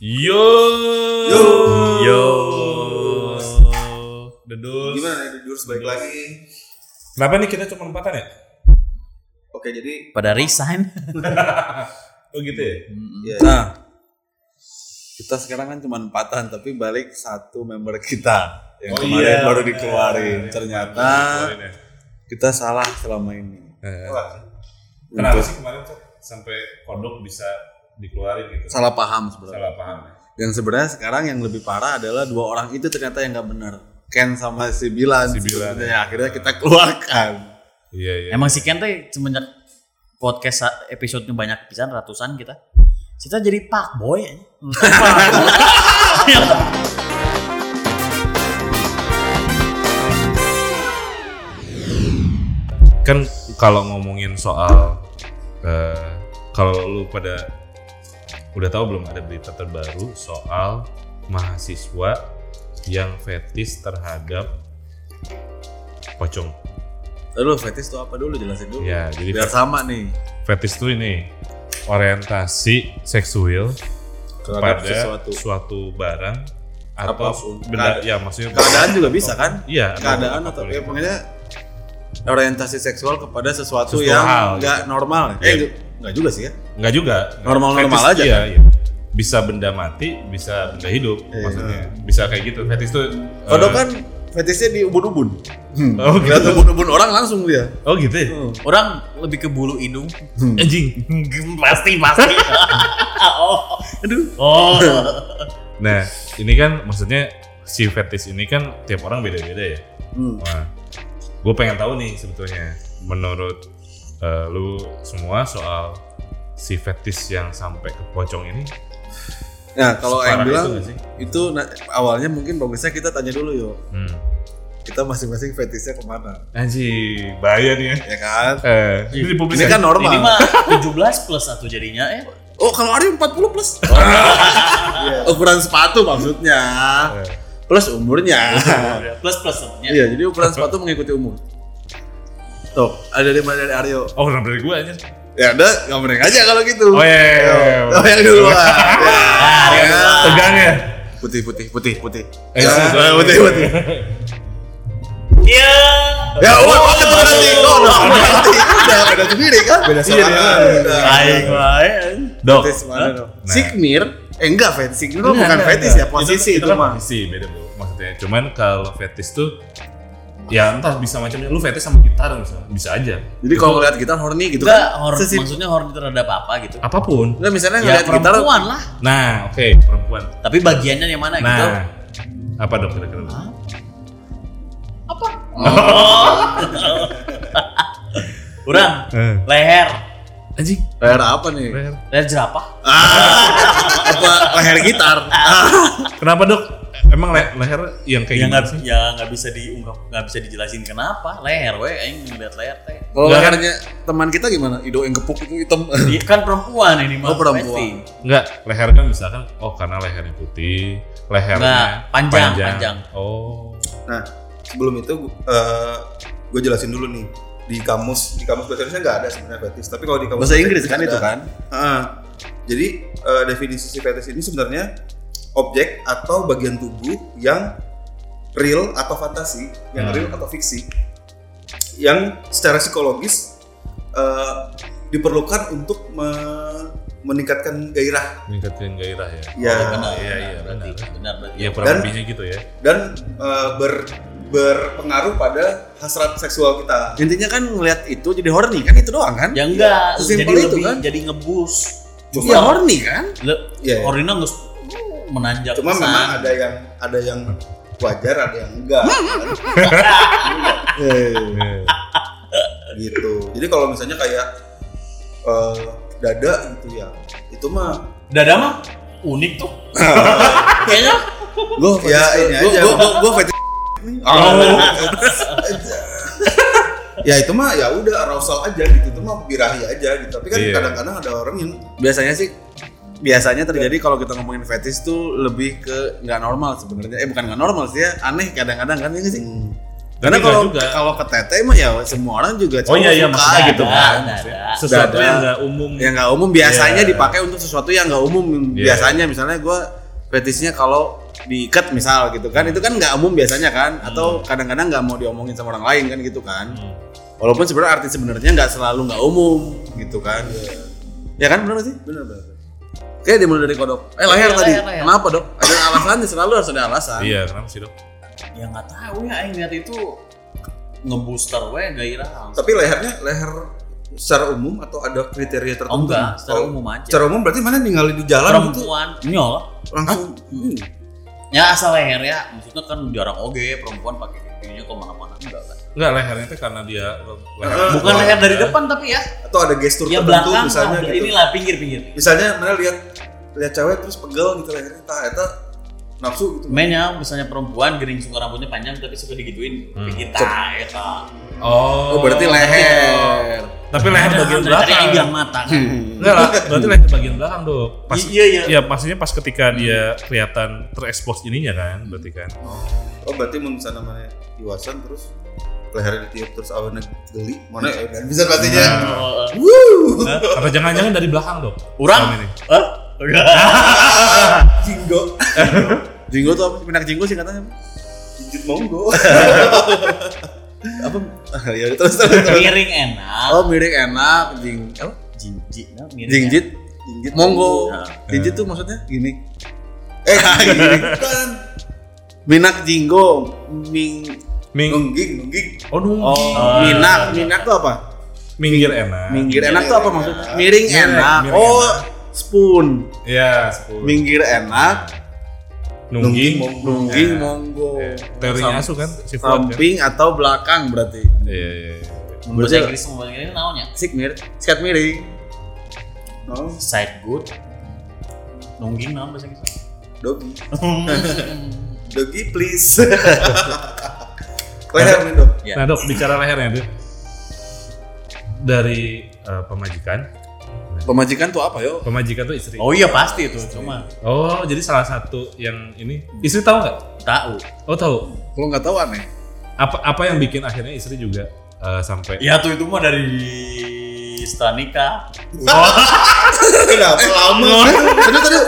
Yo. Yo. Yo. Dedus. Gimana nih Dudurs balik lagi? Kenapa nih kita cuma empatan ya? Oke jadi Pada resign. Oh gitu ya? ya, Nah, kita sekarang kan cuma empatan, tapi balik satu member kita yang Oh kemarin iya, baru dikeluarin. Iya, Ternyata Keluarin ya. kita salah selama ini. Eh, Kenapa sih kemarin Cok, sampai kodok bisa dikeluarin gitu? Salah paham sebenarnya. Salah paham. ya? Yang sebenarnya sekarang yang lebih parah adalah dua orang itu ternyata yang nggak benar. Ken sama si Bilan. Si Bilan, ya. akhirnya kita keluarkan. Iya iya. Emang si Ken teh semenjak podcast sa- episode banyak pisan ratusan kita. Kita jadi pak boy. kan kalau ngomongin soal eh, kalau lu pada udah tahu belum ada berita terbaru soal mahasiswa yang fetis terhadap pocong. Lalu fetis itu apa dulu jelasin dulu. Ya, jadi Biar sama nih fetis itu ini orientasi seksual terhadap pada sesuatu. suatu barang atau Apa pun. benda ya maksudnya Keadaan juga bisa kan? Iya, Keadaan atau ya pokoknya orientasi seksual kepada sesuatu, Sesuatu yang nggak normal. Iya. Eh nggak- nggak juga sih ya. Enggak juga. Normal-normal aja Iya, kan? iya. Bisa benda mati, bisa benda hidup Iya. maksudnya. Bisa kayak gitu. Fetis tuh Kalau eh, kan fetisnya di ubun-ubun. Hmm. Oh, gitu. Lihat ubun-ubun orang langsung dia. Oh gitu ya? Orang lebih ke bulu hidung. Anjing. pasti pasti. oh, aduh. Oh. Nah, ini kan maksudnya si fetis ini kan tiap orang beda-beda ya. Hmm. Wah, gue pengen tahu nih sebetulnya menurut eh, lu semua soal si fetis yang sampai ke pocong ini. Nah kalau yang bilang itu itu, na- awalnya mungkin bagusnya kita tanya dulu yuk. Hmm. Kita masing-masing fetisnya ke mana? Anjing, bahaya nih ya. Ya kan? Eh, ini publis Ini kan normal. Ini mah 17 plus satu jadinya eh. Oh kalau Ari 40 plus. Ukuran sepatu maksudnya. Eh. Plus umurnya. Plus plus satunya. Iya, jadi ukuran sepatu mengikuti umur. Tuh, ada dari mana dari Aryo? Oh, kenapa dari gue aja? Ya udah, ngomongin aja kalau gitu. Oh iya, iya, iya, iya. Oh yang duluan. Ah, ya. yang Tegang ya? Putih, putih, putih, putih. Eh, Ya, sudah. putih, putih. Iya. Ya udah, pakai tuh nanti. Oh, udah, nanti. Udah, beda sendiri kan? Beda Iya, iya. Baik baik. Dok. Nah. Sigmir? Eh enggak, fetis. Sigmir bukan fetis ya, posisi itu, kan mah. Posisi beda bro, maksudnya. Cuman kalau fetis tuh ya entah bisa macamnya. Lu fetis sama gitar misalnya, bisa aja. Jadi kalau ngeliat gitar horny gitu Enggak, kan? horn, Sesim- maksudnya horn terhadap apa gitu. Apa pun. Enggak misalnya Ya ngeliat gitar perempuan lah. Nah, oke perempuan. Tapi bagiannya yang mana gitu? Nah, apa dok kira-kira? Apa? Kurang. Eh. Leher. Anjing. leher apa nih? Leher. Leher jerapah. apa leher gitar? Kenapa dok? Emang le- leher yang kayak Ya gimana sih? ya nggak bisa diungkap, nggak bisa dijelasin kenapa. Leher, we, aing ngeliat leher teh. Kalau lehernya teman kita gimana? Ido yang gepuk itu hitam. Dia kan perempuan ini mah. Oh, perempuan. Enggak, leher kan misalkan oh karena lehernya putih, lehernya Enggak, panjang, panjang. Oh. Nah, sebelum itu gue jelasin dulu nih di kamus di kamus bahasa Indonesia nggak ada sebenarnya fetis. Tapi kalau di kamus Bahasa Inggris kan ada. itu kan? Ah, jadi eh, definisi si fetis ini sebenarnya objek atau bagian tubuh yang real atau fantasi, yang Hmm. real atau fiksi, yang secara psikologis eh, diperlukan untuk me- meningkatkan gairah Meningkatkan gairah ya. ya Oh, benar, iya, benar, iya, berarti, benar. benar, berarti. Iya kurang Dan- lebihnya gitu ya. dan eh, ber berpengaruh pada hasrat seksual kita. Intinya kan ngeliat itu jadi horny kan itu doang kan? Ya enggak, Sesimpel jadi itu lebih kan? jadi ngebus. Iya horny kan? Le, Iya, iya. Orina nggak menanjak. Cuma kesan. memang ada yang ada yang wajar, ada yang enggak. Eh. gitu. Jadi kalau misalnya kayak eh, dada gitu ya, itu mah Dada mah unik tuh. Kayaknya. Gue Ya, ini aja. Gue gue fetis. Oh. ya itu mah ya udah arousal aja gitu, itu mah birahi aja gitu. Tapi kan Iya. kadang-kadang ada orang yang Biasanya sih biasanya terjadi kalau kita ngomongin fetis tuh lebih ke nggak normal sebenarnya. Eh bukan nggak normal sih ya, aneh kadang-kadang kan ini sih. Karena Tapi kalau kalau ke tete mah ya semua orang juga Oh iya iya suka maksudnya gitu kan. Sesuatu yang nggak umum. yang nggak umum biasanya Iya. dipakai untuk sesuatu yang nggak umum Iya. biasanya misalnya gue fetisnya kalau diikat misal gitu kan itu kan nggak umum biasanya kan atau kadang-kadang nggak mau diomongin sama orang lain kan gitu kan. Hmm. walaupun sebenarnya arti sebenarnya nggak selalu nggak umum gitu kan. Ya kan benar sih? Bener bener kayak dimulai dari kodok eh leher Leher, tadi. leher, leher. kenapa dok? Ada alasannya selalu harus ada alasan. Iya, kenapa sih dok? Ya nggak tahu ya, Aing lihat itu ngebooster we gairah. tapi lehernya leher secara umum atau ada kriteria tertentu? Oh enggak, secara Oh, umum aja. secara umum berarti mana ninggalin di jalan gitu? Perempuan. Nyol langsung. Hmm. ya asal leher ya maksudnya kan jarang. Oge perempuan pakai kakinya ke mana-mana enggak kan Enggak lehernya itu karena dia leher. Eh, bukan leher dari depan tapi ya. Atau ada gestur ya tertentu belakang misalnya lah, gitu. inilah pinggir-pinggir. Misalnya mana lihat lihat cewek terus pegel gitu lehernya tah eta nafsu gitu. Mainnya misalnya perempuan gering suka rambutnya panjang tapi suka digituin. Hmm. pinggir ta eta. Oh. oh berarti leher Tapi leher bagian Dari tadi belakang. Aing bilang mata kan Enggak lah, berarti leher bagian belakang dok. Pas, iya iya ya maksudnya pas ketika dia kelihatan terekspos ininya kan, berarti kan. oh berarti mun misalnya mana iwasan terus lehernya ditiup terus awannya geli mana ya kan bisa artinya Oh, eh. wuh Atau jangan-jangan dari belakang dok? Urang? Ini. Eh? jinggo jinggo tuh apa pindah jinggo sih katanya jinjit monggo apa? Ya terus terus miring enak. Oh miring enak. Jing apa? Jinjit nah, miring jingjit jinjit. Monggo. Nah. jinjit tuh maksudnya gini. Eh gini. Kan minak jinggo. Ming. Ming, nungging nungging. Oh, nung. oh minak. Minak tuh apa? Minggir enak. minggir enak tuh apa maksudnya? Miring Miring, enak. oh spoon. Iya, sepuluh. minggir enak Nungging. nungging Ya. monggo Ya. Teorinya Sam- asu kan, si Fuad kan. samping atau belakang berarti Iya, iya, iya. bahasa Inggris bahasa Inggris namanya sik mir sikat miring oh side good nungging nama bahasa Inggris doggy doggy please leher nih dok Ya. Nah dok, bicara lehernya tuh. Dari eh, pemajikan. Pemajikan tuh apa yo? Pemajikan tuh istri. oh iya pasti itu cuma. Oh, jadi salah satu yang ini. Istri tahu nggak? tahu. Oh tahu. kalau nggak tahu aneh. Apa apa yang bikin akhirnya istri juga eh, sampai ya tuh itu mah dari setelah nikah. Kenapa lama? Tadi tadi.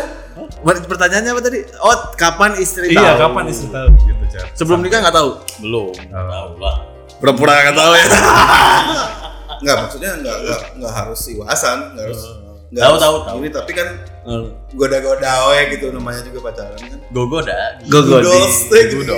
Pertanyaannya apa tadi? Oh kapan istri iya tahu? kapan istri tahu gitu sebelum nikah nggak tahu? Belum. Oh. tahu lah. pura-pura nggak tahu ya nggak maksudnya nggak nggak nggak harus iwasan nggak harus nggak Tahu, harus tahu, tahu. tapi kan goda-goda we gitu namanya juga pacaran kan gogoda Gogodi. Gudos, eh, gitu.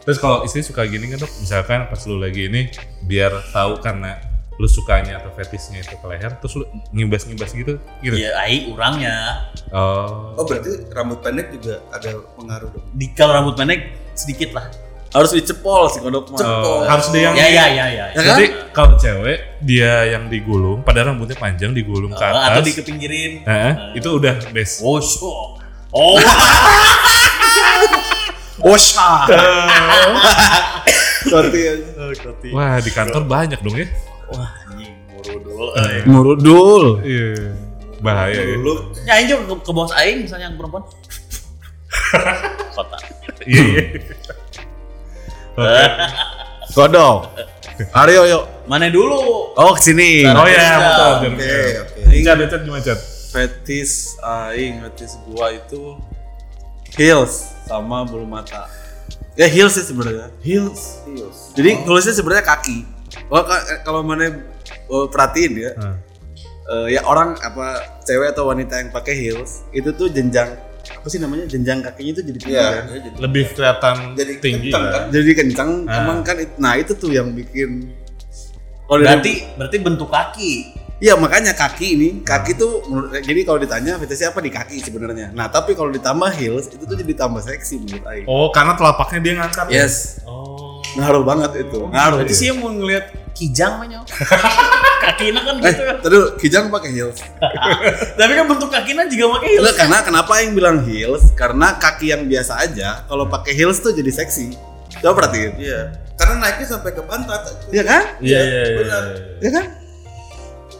Terus kalau istri suka gini kan dok, misalkan pas lu lagi ini biar tahu karena lu sukanya atau fetisnya itu ke leher, terus lu ngibas-ngibas gitu, gitu. ya ai urangnya Oh. oh berarti rambut pendek juga ada pengaruh dong di kalau rambut pendek sedikit lah harus dicepol si kodok mah. Oh, harus dia yang ya ya ya ya, Ya kan? Jadi kalau cewek dia yang digulung, padahal rambutnya panjang digulung ke Eh, atas. atau dikepinggirin Heeh, itu udah best. oh so. oh. Osha Berarti Wah di kantor banyak dong ya. wah anjing murudul. Eh. Murudul. Iya. Bahaya ya. dulu ya aing juga ke, ke bos aing misalnya yang perempuan. Kota. Iya Oke. Kodok Aryo yuk mana dulu Oh ke sini Oh ya, Iya. betul. oke oke Cat, Cat gimana Cat? Fetis aing, fetis gua itu Heels sama bulu mata Ya heels sih sebenarnya Heels. Heels. Jadi tulisnya sebenarnya kaki Oh ka- kalau mana oh, perhatiin ya eh, ya orang apa cewek atau wanita yang pakai heels itu tuh jenjang apa sih namanya jenjang kakinya itu jadi tinggi Iya, kan? ya jadi Lebih kelihatan Jadi tinggi kencang kan. kan? jadi kencang Ah. emang kan it- nah itu tuh yang bikin oh, dari- berarti berarti bentuk kaki iya makanya kaki ini kaki tuh menurut jadi kalau ditanya fetishnya apa di kaki sebenarnya nah tapi kalau ditambah heels itu tuh jadi tambah seksi menurut Aing Oh, karena telapaknya dia ngangkat. ya? yes Oh. ngaruh banget itu ngaruh berarti ya. sih yang mau ngeliat kijang mah kakinya kan eh gitu kan terus kijang pakai heels. Tapi kan bentuk kakinya juga pakai heels Enggak, karena kenapa yang bilang heels? Karena kaki yang biasa aja kalau pakai heels tuh jadi seksi. Coba perhatiin. Iya. Karena naiknya sampai ke pantat. Iya kan? Iya iya iya. Benar. iya. Iya. Kan?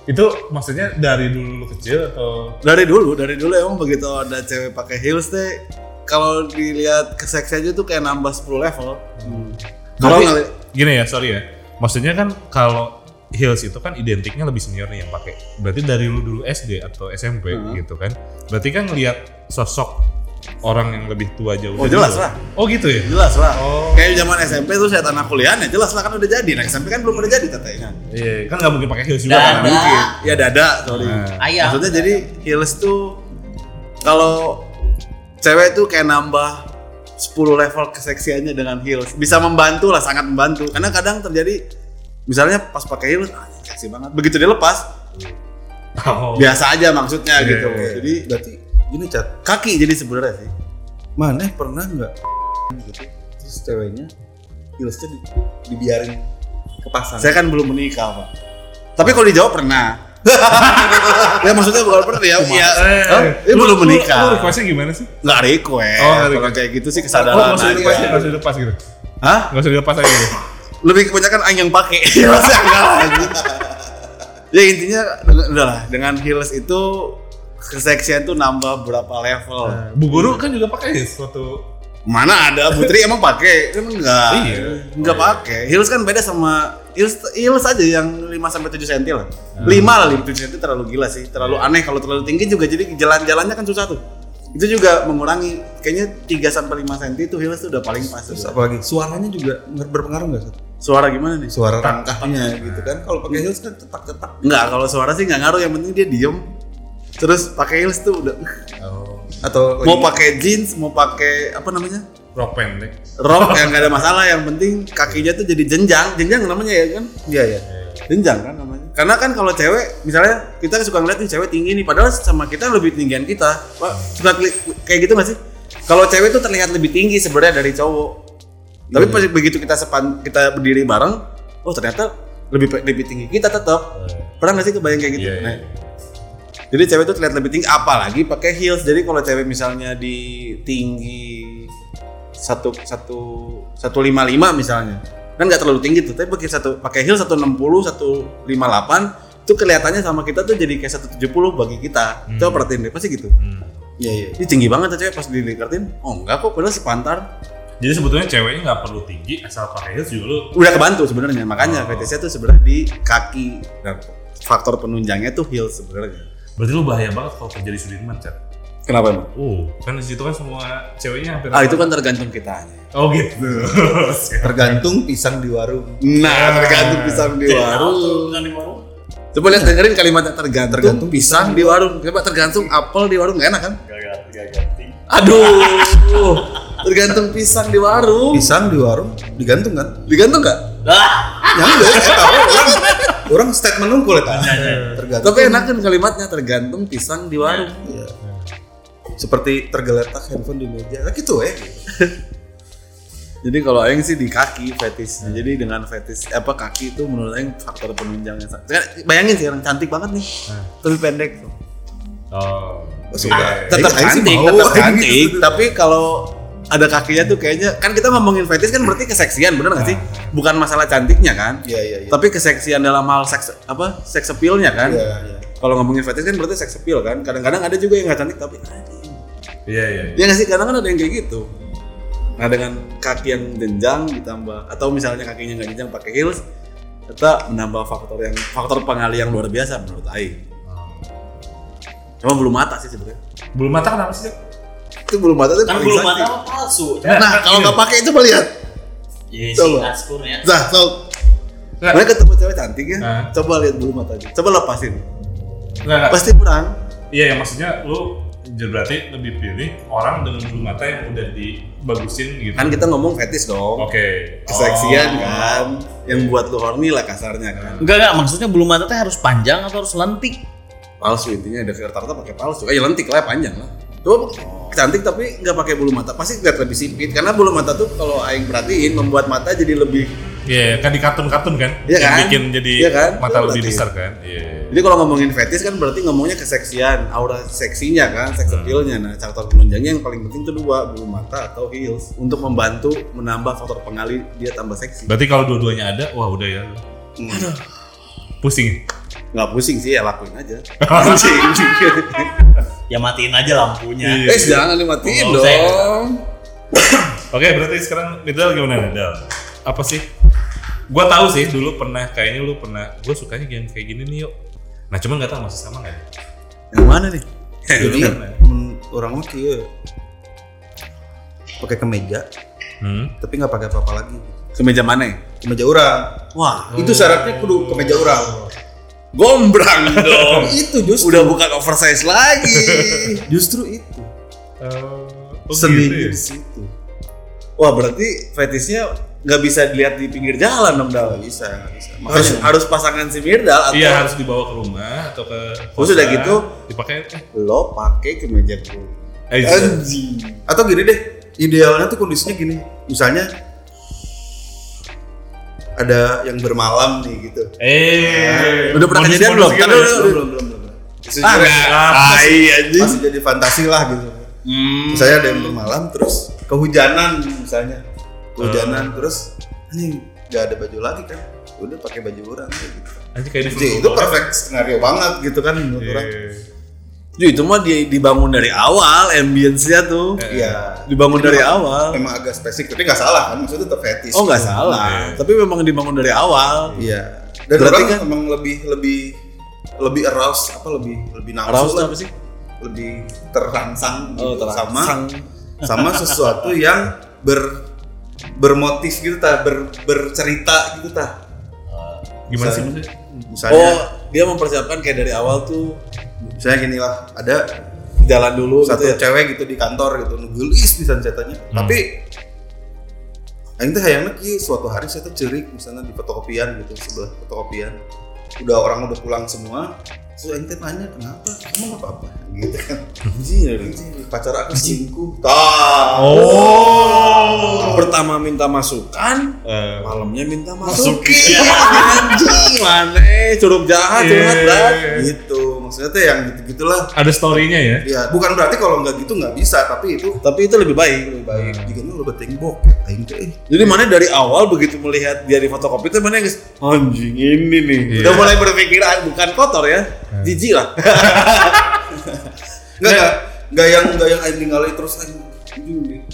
Itu maksudnya dari dulu lu kecil atau? Dari dulu dari dulu emang begitu ada cewek pakai heels teh kalau dilihat keseksiannya tuh kayak nambah 10 level. Kalau Tapi ngeli- gini ya, sorry ya. Maksudnya kan kalau heels itu kan identiknya lebih senior nih yang pakai. Berarti dari lu dulu SD atau SMP Hmm. gitu kan. Berarti kan ngelihat sosok orang yang lebih tua jauh. Oh, jelas lah. Oh gitu ya. jelas lah. Oh. Kayak zaman SMP tuh saya tanah kuliah ya jelas lah kan udah jadi. Nah SMP kan belum udah jadi katanya. Iya, kan nggak mungkin pakai heels juga Dada. kan. Mungkin. Ya dada, sorry. Nah. Ayah. Maksudnya jadi heels tuh kalau cewek tuh kayak nambah 10 level keseksiannya dengan heels. Bisa membantu lah, sangat membantu. Karena kadang terjadi misalnya pas pakai heels, ah, seksi banget. Begitu dia lepas, Oh. biasa aja maksudnya Iya, gitu. iya, iya. Jadi Berarti gini cat, kaki jadi sebenarnya sih. mana pernah nggak gitu terus ceweknya heelsnya di, dibiarin kepasang. Saya kan belum menikah, Pak. Tapi kalau dijawab pernah. ya maksudnya bukan pernah ya. ya Eh? Dia lu- belum lu- menikah. Lu requestnya gimana sih? Nggak request. Oh, Kalau kayak gitu sih Oh, kesadaran nggak usah aja. dilepas, nggak usah dilepas gitu. Hah? Nggak usah dilepas aja gitu. lebih kebanyakan aing yang pakai Maksudnya enggak lagi ya intinya udah lah dengan heels itu keseksian tuh nambah berapa level Bu Guru kan juga pakai waktu mana ada Putri emang pakai kan enggak Iya. enggak pakai heels kan beda sama heels heels aja yang 5 sampai 7 cm lah 5 lah 5 7 cm terlalu gila sih terlalu aneh kalau terlalu tinggi juga jadi jalan-jalannya kan susah tuh itu juga mengurangi kayaknya 3 sampai 5 cm itu heels tuh udah paling pas Terus apalagi suaranya juga ber- berpengaruh nggak Sat? suara gimana nih Suara rangkahnya gitu kan. Kalau pakai heels kan cetak-cetak. Enggak, kalau suara sih nggak ngaruh. Yang penting dia diem. Terus pakai heels tuh udah. oh, Atau Mau pakai jeans, mau pakai apa namanya? rok pendek. Rok yang nggak ada masalah. Yang penting kakinya tuh jadi jenjang. Jenjang namanya ya kan? Iya ya. Jenjang kan namanya. Karena kan kalau cewek, misalnya kita suka ngeliat nih cewek tinggi nih, padahal sama kita lebih tinggian kita. Pak, suka kayak gitu nggak sih? Kalau cewek tuh terlihat lebih tinggi sebenarnya dari cowok. Tapi pas begitu kita sepan kita berdiri bareng, oh ternyata lebih lebih tinggi kita tetap. Pernah nggak sih kebayang kayak gitu? Iya, iya. Nah, jadi cewek tuh terlihat lebih tinggi, apalagi pakai heels. Jadi kalau cewek misalnya di tinggi satu satu satu lima lima misalnya, kan nggak terlalu tinggi tuh. Tapi pakai satu pakai heels satu enam puluh satu lima delapan itu kelihatannya sama kita tuh jadi kayak satu tujuh puluh bagi kita. Coba perhatiin deh, pasti gitu. Hmm. Iya iya. Ini tinggi banget tuh cewek pas dilikatin. Oh enggak kok, padahal sepantar. Jadi sebetulnya ceweknya nggak perlu tinggi asal pakai heels juga lu Udah kebantu sebenarnya. Makanya Oh. fetishnya tuh sebenarnya di kaki dan faktor penunjangnya tuh heels sebenarnya. Berarti lu bahaya banget kalau kerja di Sudirman, Chat. Kenapa emang? Oh, kan di situ kan semua ceweknya hampir Ah itu kan tergantung kitanya. Oh gitu. Tergantung pisang di warung. Nah, tergantung pisang di warung. Kan di warung. Coba lihat dengerin kalimatnya tergantung, Tergantung pisang di warung. Coba tergantung apel di warung gak enak kan? Gak gak ganti. Aduh. tergantung pisang di warung. Pisang di warung digantung kan? Digantung gak? Ah, Ya enggak, eh, tahu orang orang statement nungkul ya kan? Tergantung. Tapi enak kan kalimatnya tergantung pisang di warung. Iya. Seperti tergeletak handphone di meja. Nah, gitu ya. Jadi kalau Aing sih di kaki fetish. Jadi dengan fetish apa kaki itu menurut Aing faktor penunjangnya. Bayangin sih orang cantik banget nih, tapi pendek. Oh. Sudah. Tetap cantik, tetap Aing cantik. gitu. Tapi kalau ada kakinya tuh kayaknya kan kita ngomongin fetish kan berarti keseksian bener nggak sih? Bukan masalah cantiknya kan? Iya iya iya. Tapi keseksian dalam hal seks apa? Seks appeal-nya kan? Iya iya. Kalau ngomongin fetish kan berarti seks appeal kan? Kadang-kadang ada juga yang nggak cantik tapi. Iya iya. iya. Ya nggak sih? Kadang kan ada yang kayak gitu. Nah dengan kaki yang jenjang ditambah atau misalnya kakinya nggak jenjang pakai heels, kita menambah faktor yang faktor pengali yang luar biasa menurut Aing. Cuma belum mata sih sebenarnya. Belum mata kenapa sih? Itu belum mata tuh kan sakit. mata palsu. Nah kalau nggak pakai itu lihat. Iya Coba. sih askurnya. Nah, so. Mereka ketemu cewek cantik ya, Nah. coba lihat bulu matanya, coba lepasin, Nggak, nggak. pasti kurang. Iya ya maksudnya lu jadi berarti lebih pilih orang dengan bulu mata yang udah dibagusin gitu. Kan kita ngomong fetish dong, Oke. keseksian Oh. kan, yang buat lu horny lah kasarnya kan. Enggak enggak maksudnya bulu mata teh harus panjang atau harus lentik? Palsu intinya ada rata-rata pakai palsu, eh ya lentik lah panjang lah. Coba cantik tapi nggak pakai bulu mata, pasti nggak lebih sipit karena bulu mata tuh kalau aing perhatiin membuat mata jadi lebih. Iya kan di kartun-kartun kan. Iya Yang kan? bikin jadi Iya kan? mata Itu lebih berarti. besar kan. Iya. Jadi kalau ngomongin fetish kan berarti ngomongnya keseksian, aura seksinya kan, sex Hmm. appeal-nya. Nah, faktor penunjangnya yang paling penting itu dua, bulu mata atau heels untuk membantu menambah faktor pengali dia tambah seksi. Berarti kalau dua-duanya ada, wah udah ya. Hmm. Pusing. Nggak pusing sih, ya lakuin aja. Ya matiin aja lampunya. Iya. eh, jangan dimatiin Oh, saya- dong. Oke, berarti sekarang Nidal gimana Nidal? apa sih? Gua tahu sih dulu pernah kayaknya lu pernah. Gue sukanya game kayak gini nih yuk. Nah cuman nggak tahu masih sama nggak? nih? Yang mana nih? Men- orang mah kieu pakai kemeja Hmm. tapi nggak pakai apa-apa lagi. Kemeja mana ya? Kemeja orang. Wah, Itu syaratnya kudu kemeja orang. Gombrang dong. itu justru Udah bukan oversize lagi. justru itu. Oh, Seninya gitu ya? di situ. Wah, berarti fetishnya nggak bisa dilihat di pinggir jalan dong, Dal. Nggak bisa, bisa. Harus Makanya harus pasangan si Mirdal atau Iya harus dibawa ke rumah atau ke Oh, sudah gitu? dipakai eh, lo pakai kemeja gue. eh, Anjing. atau gini deh, idealnya tuh kondisinya gini. Misalnya ada yang bermalam nih gitu. eh Udah pernah kejadian belum? Kan belum, belum, belum, Ah, juga nggak. masih, Tai, anjing. masih jadi fantasi lah gitu. Hmm. Misalnya ada yang bermalam terus kehujanan misalnya. Kehujanan Oh. terus anjing nggak ada baju lagi kan. Udah pakai baju orang gitu. Anjing kayak di Jadi film itu perfect skenario banget gitu kan menurut Iya. orang. Ju, itu mah di- dibangun dari awal ambience-nya tuh. Iya. Dibangun Jadi dari memang- awal. Memang agak spesifik tapi nggak salah kan maksudnya tetap fetish. Oh nggak salah, Iya. tapi memang dibangun dari awal. Iya. Dan Berarti orang kan- memang lebih lebih lebih aroused apa lebih lebih nafsu Aroused lah. apa sih? lebih terangsang Oh, gitu sama terangsang. sama sesuatu yang ber bermotif gitu ta ber, bercerita gitu ta Gimana sih Misalnya- maksudnya? misalnya Oh, dia mempersiapkan kayak dari awal tuh misalnya gini lah ada jalan dulu satu gitu ya. cewek gitu di kantor gitu nugelis bisa ceritanya Hmm. tapi Aing teh hayangna kieu suatu hari saya tuh cerik misalnya di fotokopian gitu sebelah fotokopian udah orang udah pulang semua terus Aing teh nanya kenapa kamu nggak apa-apa gitu kan Anjir. Anjing, pacar aku selingkuh tah Oh. Pertama minta masukan, Eh, malamnya minta Masukin. masukin. Anjing, mana? Curug jahat, curhat Iya. dah. gitu maksudnya tuh yang gitu gitulah ada story-nya ya? ya bukan berarti kalau nggak gitu nggak bisa tapi itu Tapi itu lebih baik. lebih baik jika lu beting bok. Jadi mana dari awal begitu melihat dia di fotokopi itu mana guys anjing ini nih. Iya. Udah mulai berpikiran bukan kotor ya. Jijik lah. nggak nggak nggak yang nggak yang ninggalin terus anjing,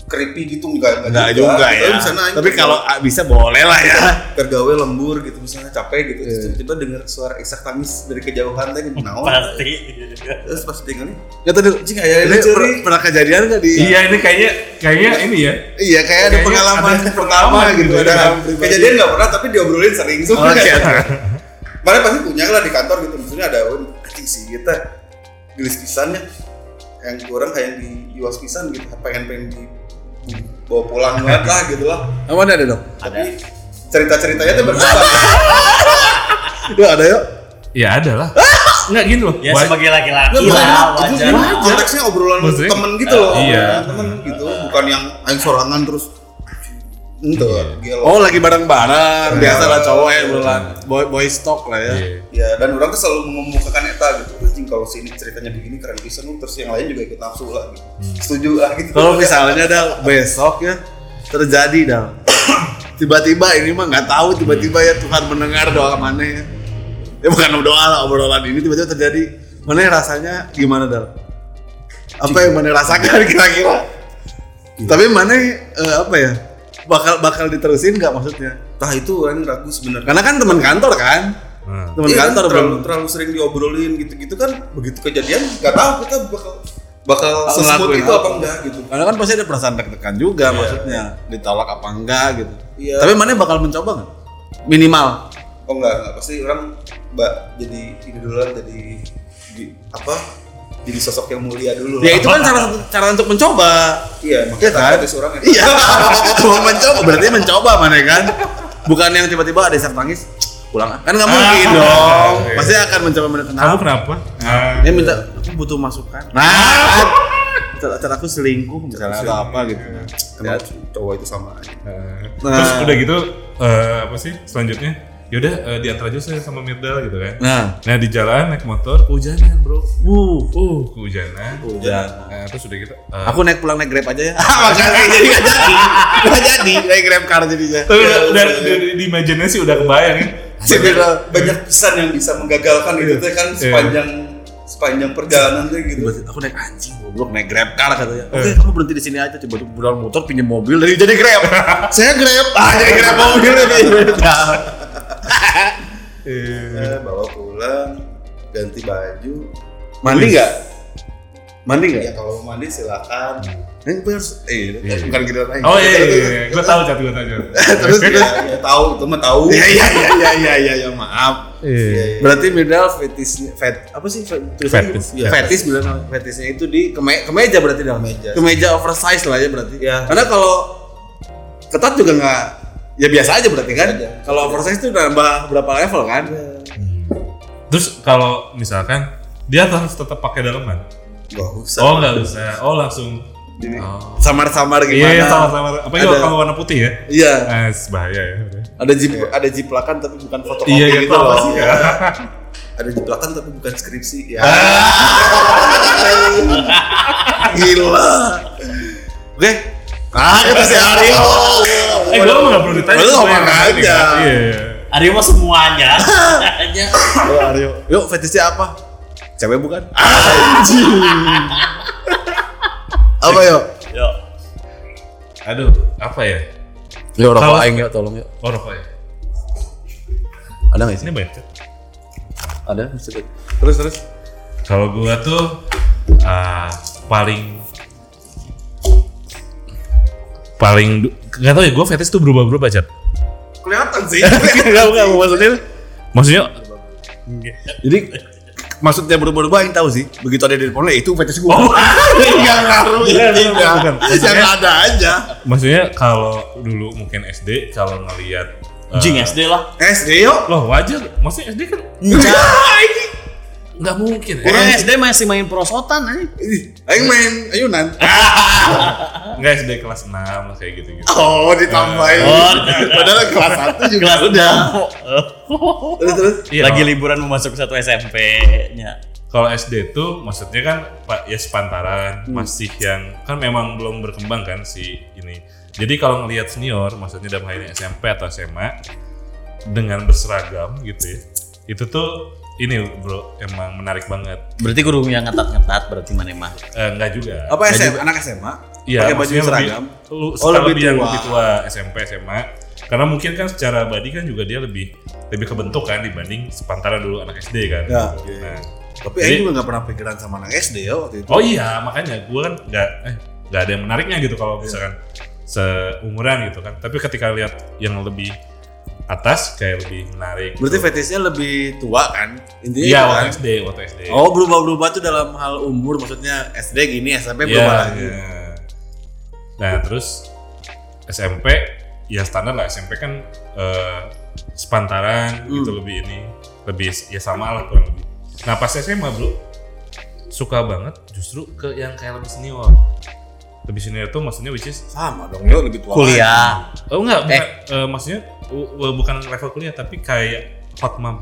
creepy gitu nggak Enggak juga Tapi ya. misalnya aing Tapi kalau ah, bisa boleh lah ya. kergawe lembur gitu misalnya capek gitu terus Iya. tiba-tiba dengar suara isak tangis dari kejauhan gitu naon Pasti. terus pas tinggal nih Ya tadi anjing aya ini per- pernah kejadian nggak di? Iya ini kayaknya kayaknya ini ya. Iya kayak ada Kayaknya pengalaman ada pertama pengalaman gitu gitu, ada pribadi. kejadian nggak pernah tapi diobrolin sering Oke. Mana pasti punya lah di kantor gitu misalnya ada un anjing sih kita gelis pisannya yang kurang kayak di iwas pisan gitu pengen pengen di bawa pulang banget lah gitu lah mana ada dong? tapi cerita-ceritanya tuh berkembang Yuk ada yuk. Ya ada lah. Enggak gini loh. Ya sebagai laki-laki lah wajar. konteksnya obrolan Maksudnya- temen gitu loh Iya. temen gitu bukan yang aing sorangan terus itu gelo Oh lagi bareng-bareng. Iya. Biasa lah cowok ya bulan boy boy stock lah ya. Iya. ya dan orang tuh selalu mengemukakan eta gitu anjing kalau sini ceritanya begini keren pisan lu terus yang lain juga ikut nafsu lah gitu setuju lah gitu Kalau misalnya dal besok ya terjadi dal. Tiba-tiba ini mah nggak tahu tiba-tiba ya Tuhan mendengar doa mana ya. Ya bukan doa lah obrolan ini tiba-tiba terjadi. Mana rasanya gimana dal? Apa yang mana rasakan kira-kira? Tapi mana eh, apa ya? Bakal bakal diterusin nggak maksudnya? Tah itu orang ragu sebenarnya. Karena kan teman kantor kan, Nah. teman Iya kan, kantor terlalu, belum terlalu sering diobrolin gitu-gitu kan begitu kejadian nggak tahu kita bakal bakal ngelakuin itu apa. enggak gitu. Karena kan pasti ada perasaan deg-degan juga maksudnya ditolak apa enggak gitu. Iya. Tapi mana bakal mencoba nggak? Minimal. Oh enggak, enggak pasti orang mbak jadi ini dulu lah jadi di, apa jadi sosok yang mulia dulu Ya itu kan cara cara untuk mencoba. Iya, Iya makanya kan? takut orang ya. Iya. Mau mencoba berarti mencoba mana kan? Bukan yang tiba-tiba ada isak tangis pulang ah. kan nggak mungkin Ah. dong. Iya. Pasti akan mencoba menekan. Kamu kenapa? Dia minta aku butuh masukan. Nah, pacar aku selingkuh misalnya atau apa gitu. Emang cowok itu sama aja. Nah, Nah. Terus udah gitu eh, apa sih selanjutnya? Yaudah eh, diantar aja saya sama Mirdal gitu kan. Nah, Nah di jalan naik motor kehujanan bro. uh, Uh kehujanan. Hujan. Nah, terus udah gitu. eh, Aku naik pulang naik Grab aja ya. Makanya jadi nggak jadi. Nggak jadi naik Grab car jadinya. tapi udah, udah, udah di, di imajinasi udah kebayang ya. Banyak, banyak pesan yang bisa menggagalkan itu teh kan sepanjang sepanjang perjalanan tuh gitu. Aku naik anjing goblok naik grab car katanya. Oke, kamu berhenti di sini aja coba tuh modal motor pinjam mobil dari jadi grab. Saya grab. Ah, jadi grab mobil ini. Eh, bawa pulang, ganti baju. Mandi enggak? Mandi enggak? Ya kalau mau mandi silakan. Ini harus eh Iya. bukan gitu lagi. Oh iya, iya, iya. gue tahu cat, gue tahu. Terus Ya, ya tahu, itu mah tahu. Iya iya iya iya iya iya ya, maaf. Iya. Berarti Midal fetisnya fet apa sih tulisannya Fetis. gitu? fetis bilang fetisnya itu di keme, kemeja berarti dalam Kemeja. kemeja oversize lah ya berarti Iya. karena kalau ketat juga nggak ya biasa aja berarti kan kalau oversize itu nambah berapa level kan Terus kalau misalkan dia harus tetap pakai daleman. Gak usah. Oh nggak usah. Oh langsung. Ini. Oh. samar-samar Iya, gimana iya, sama-sama. Apa Ada- kalau warna putih ya? iya Eh, bahaya ya. ada jip ada jiplakan tapi bukan fotokopi Iya, iya, gitu loh sih? Iya. Ada jebakan tapi bukan skripsi. Ya. gila oke ah kata si Aryo Eh, gue nggak perlu ditanya. Lu ngomong aja. Iya. Aryo mah semuanya. Hanya Oh, Aryo. Yuk, fetishnya apa? Cewek bukan? Apa yuk? Yo. Aduh, apa ya? Yuk, rokok aing yuk, tolong yuk. Oh, rokok ya. Ada nggak Ini sih? banyak cat. Ada, sedikit. Terus, terus. Kalau gua tuh ah, paling paling nggak tahu ya gua fetish tuh berubah-berubah cat. Kelihatan sih. Enggak enggak maksudnya maksudnya Jadi, maksudnya berubah-ubah yang tahu sih. Begitu ada di depan itu fetish gue. Oh. Enggak ngaruh. Bukan, bukan, Tidak. bukan. Yang ada aja. maksudnya kalau dulu mungkin SD kalau ngelihat Jing SD lah. SD yuk. loh wajar maksudnya SD kan Enggak. nggak mungkin ya Orang SD masih main prosotan aja. Aing main ayunan. nggak SD kelas 6 lah kayak gitu gitu Oh, ditambahin. Oh. Padahal kelas 1 juga Kelas udah. udah. Terus, terus. Iya, Lagi liburan mau masuk satu SMP-nya. kalau SD tuh maksudnya kan pak ya sepantaran masih yang kan memang belum berkembang kan si ini jadi kalau ngelihat senior maksudnya dalam hal ini SMP atau SMA dengan berseragam gitu ya itu tuh ini bro emang menarik banget Berarti guru yang ngetat-ngetat berarti mana mah. Eh, enggak juga Apa SMA? Anak SMA? Iya, Pakai baju seragam? Lebih, lu, Oh, lebih lebih, yang tua. lebih tua SMP SMA. Karena mungkin kan secara body kan juga dia lebih lebih kebentuk kan dibanding sepantaran dulu anak SD kan. Ya, oke. Nah, Tapi Jadi- Aing juga gak pernah pikiran sama anak SD ya waktu itu. oh iya makanya gue kan nggak eh nggak ada yang menariknya gitu kalau Iya. misalkan seumuran gitu kan. Tapi ketika lihat yang lebih atas kayak lebih menarik. Berarti gitu. fetishnya lebih tua kan? Intinya Iya itu waktu kan? SD waktu SD. Oh berubah-berubah tuh dalam hal umur maksudnya SD gini SMP Iya, berubah lagi. iya. Nah terus SMP ya standar lah SMP kan eh, sepantaran gitu Hmm. lebih ini lebih ya sama lah kurang lebih. Nah pas SMA bro suka banget justru ke yang kayak lebih senior. Lebih senior tuh maksudnya which is Sama dong, yo lebih tua. Kuliah. oh enggak bukan eh, maksudnya uh, uh, bukan level kuliah tapi kayak hot mom.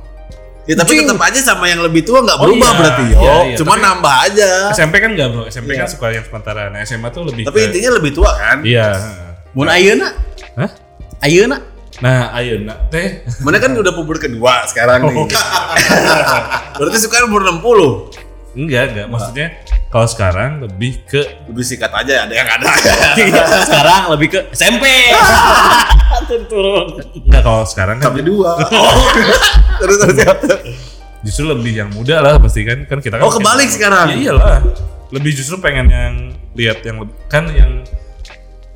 Ya, tapi tetap aja sama yang lebih tua nggak Oh, berubah iya, berarti yo. iya, iya. Cuma Tapi- nambah aja. SMP kan enggak bro, SMP Iya. kan suka yang sepantaran. Nah SMA tuh lebih Tapi ke- intinya lebih tua kan? Iya. Mun ayeuna? Hah? Ayeuna? Nah ayo nak teh Mana kan udah puber kedua sekarang nih. Oh. Berarti suka umur 60. Enggak, enggak. Maksudnya kalau sekarang lebih ke Lebih sikat aja ada yang ada. Sekarang lebih ke SMP. Turun. enggak kalau sekarang kan Sampai dua. Oh. terus terus ya. justru lebih yang muda lah pasti kan kan kita kan Oh, kebalik sekarang? Ya iyalah. Lebih justru pengen yang lihat yang lebih kan yang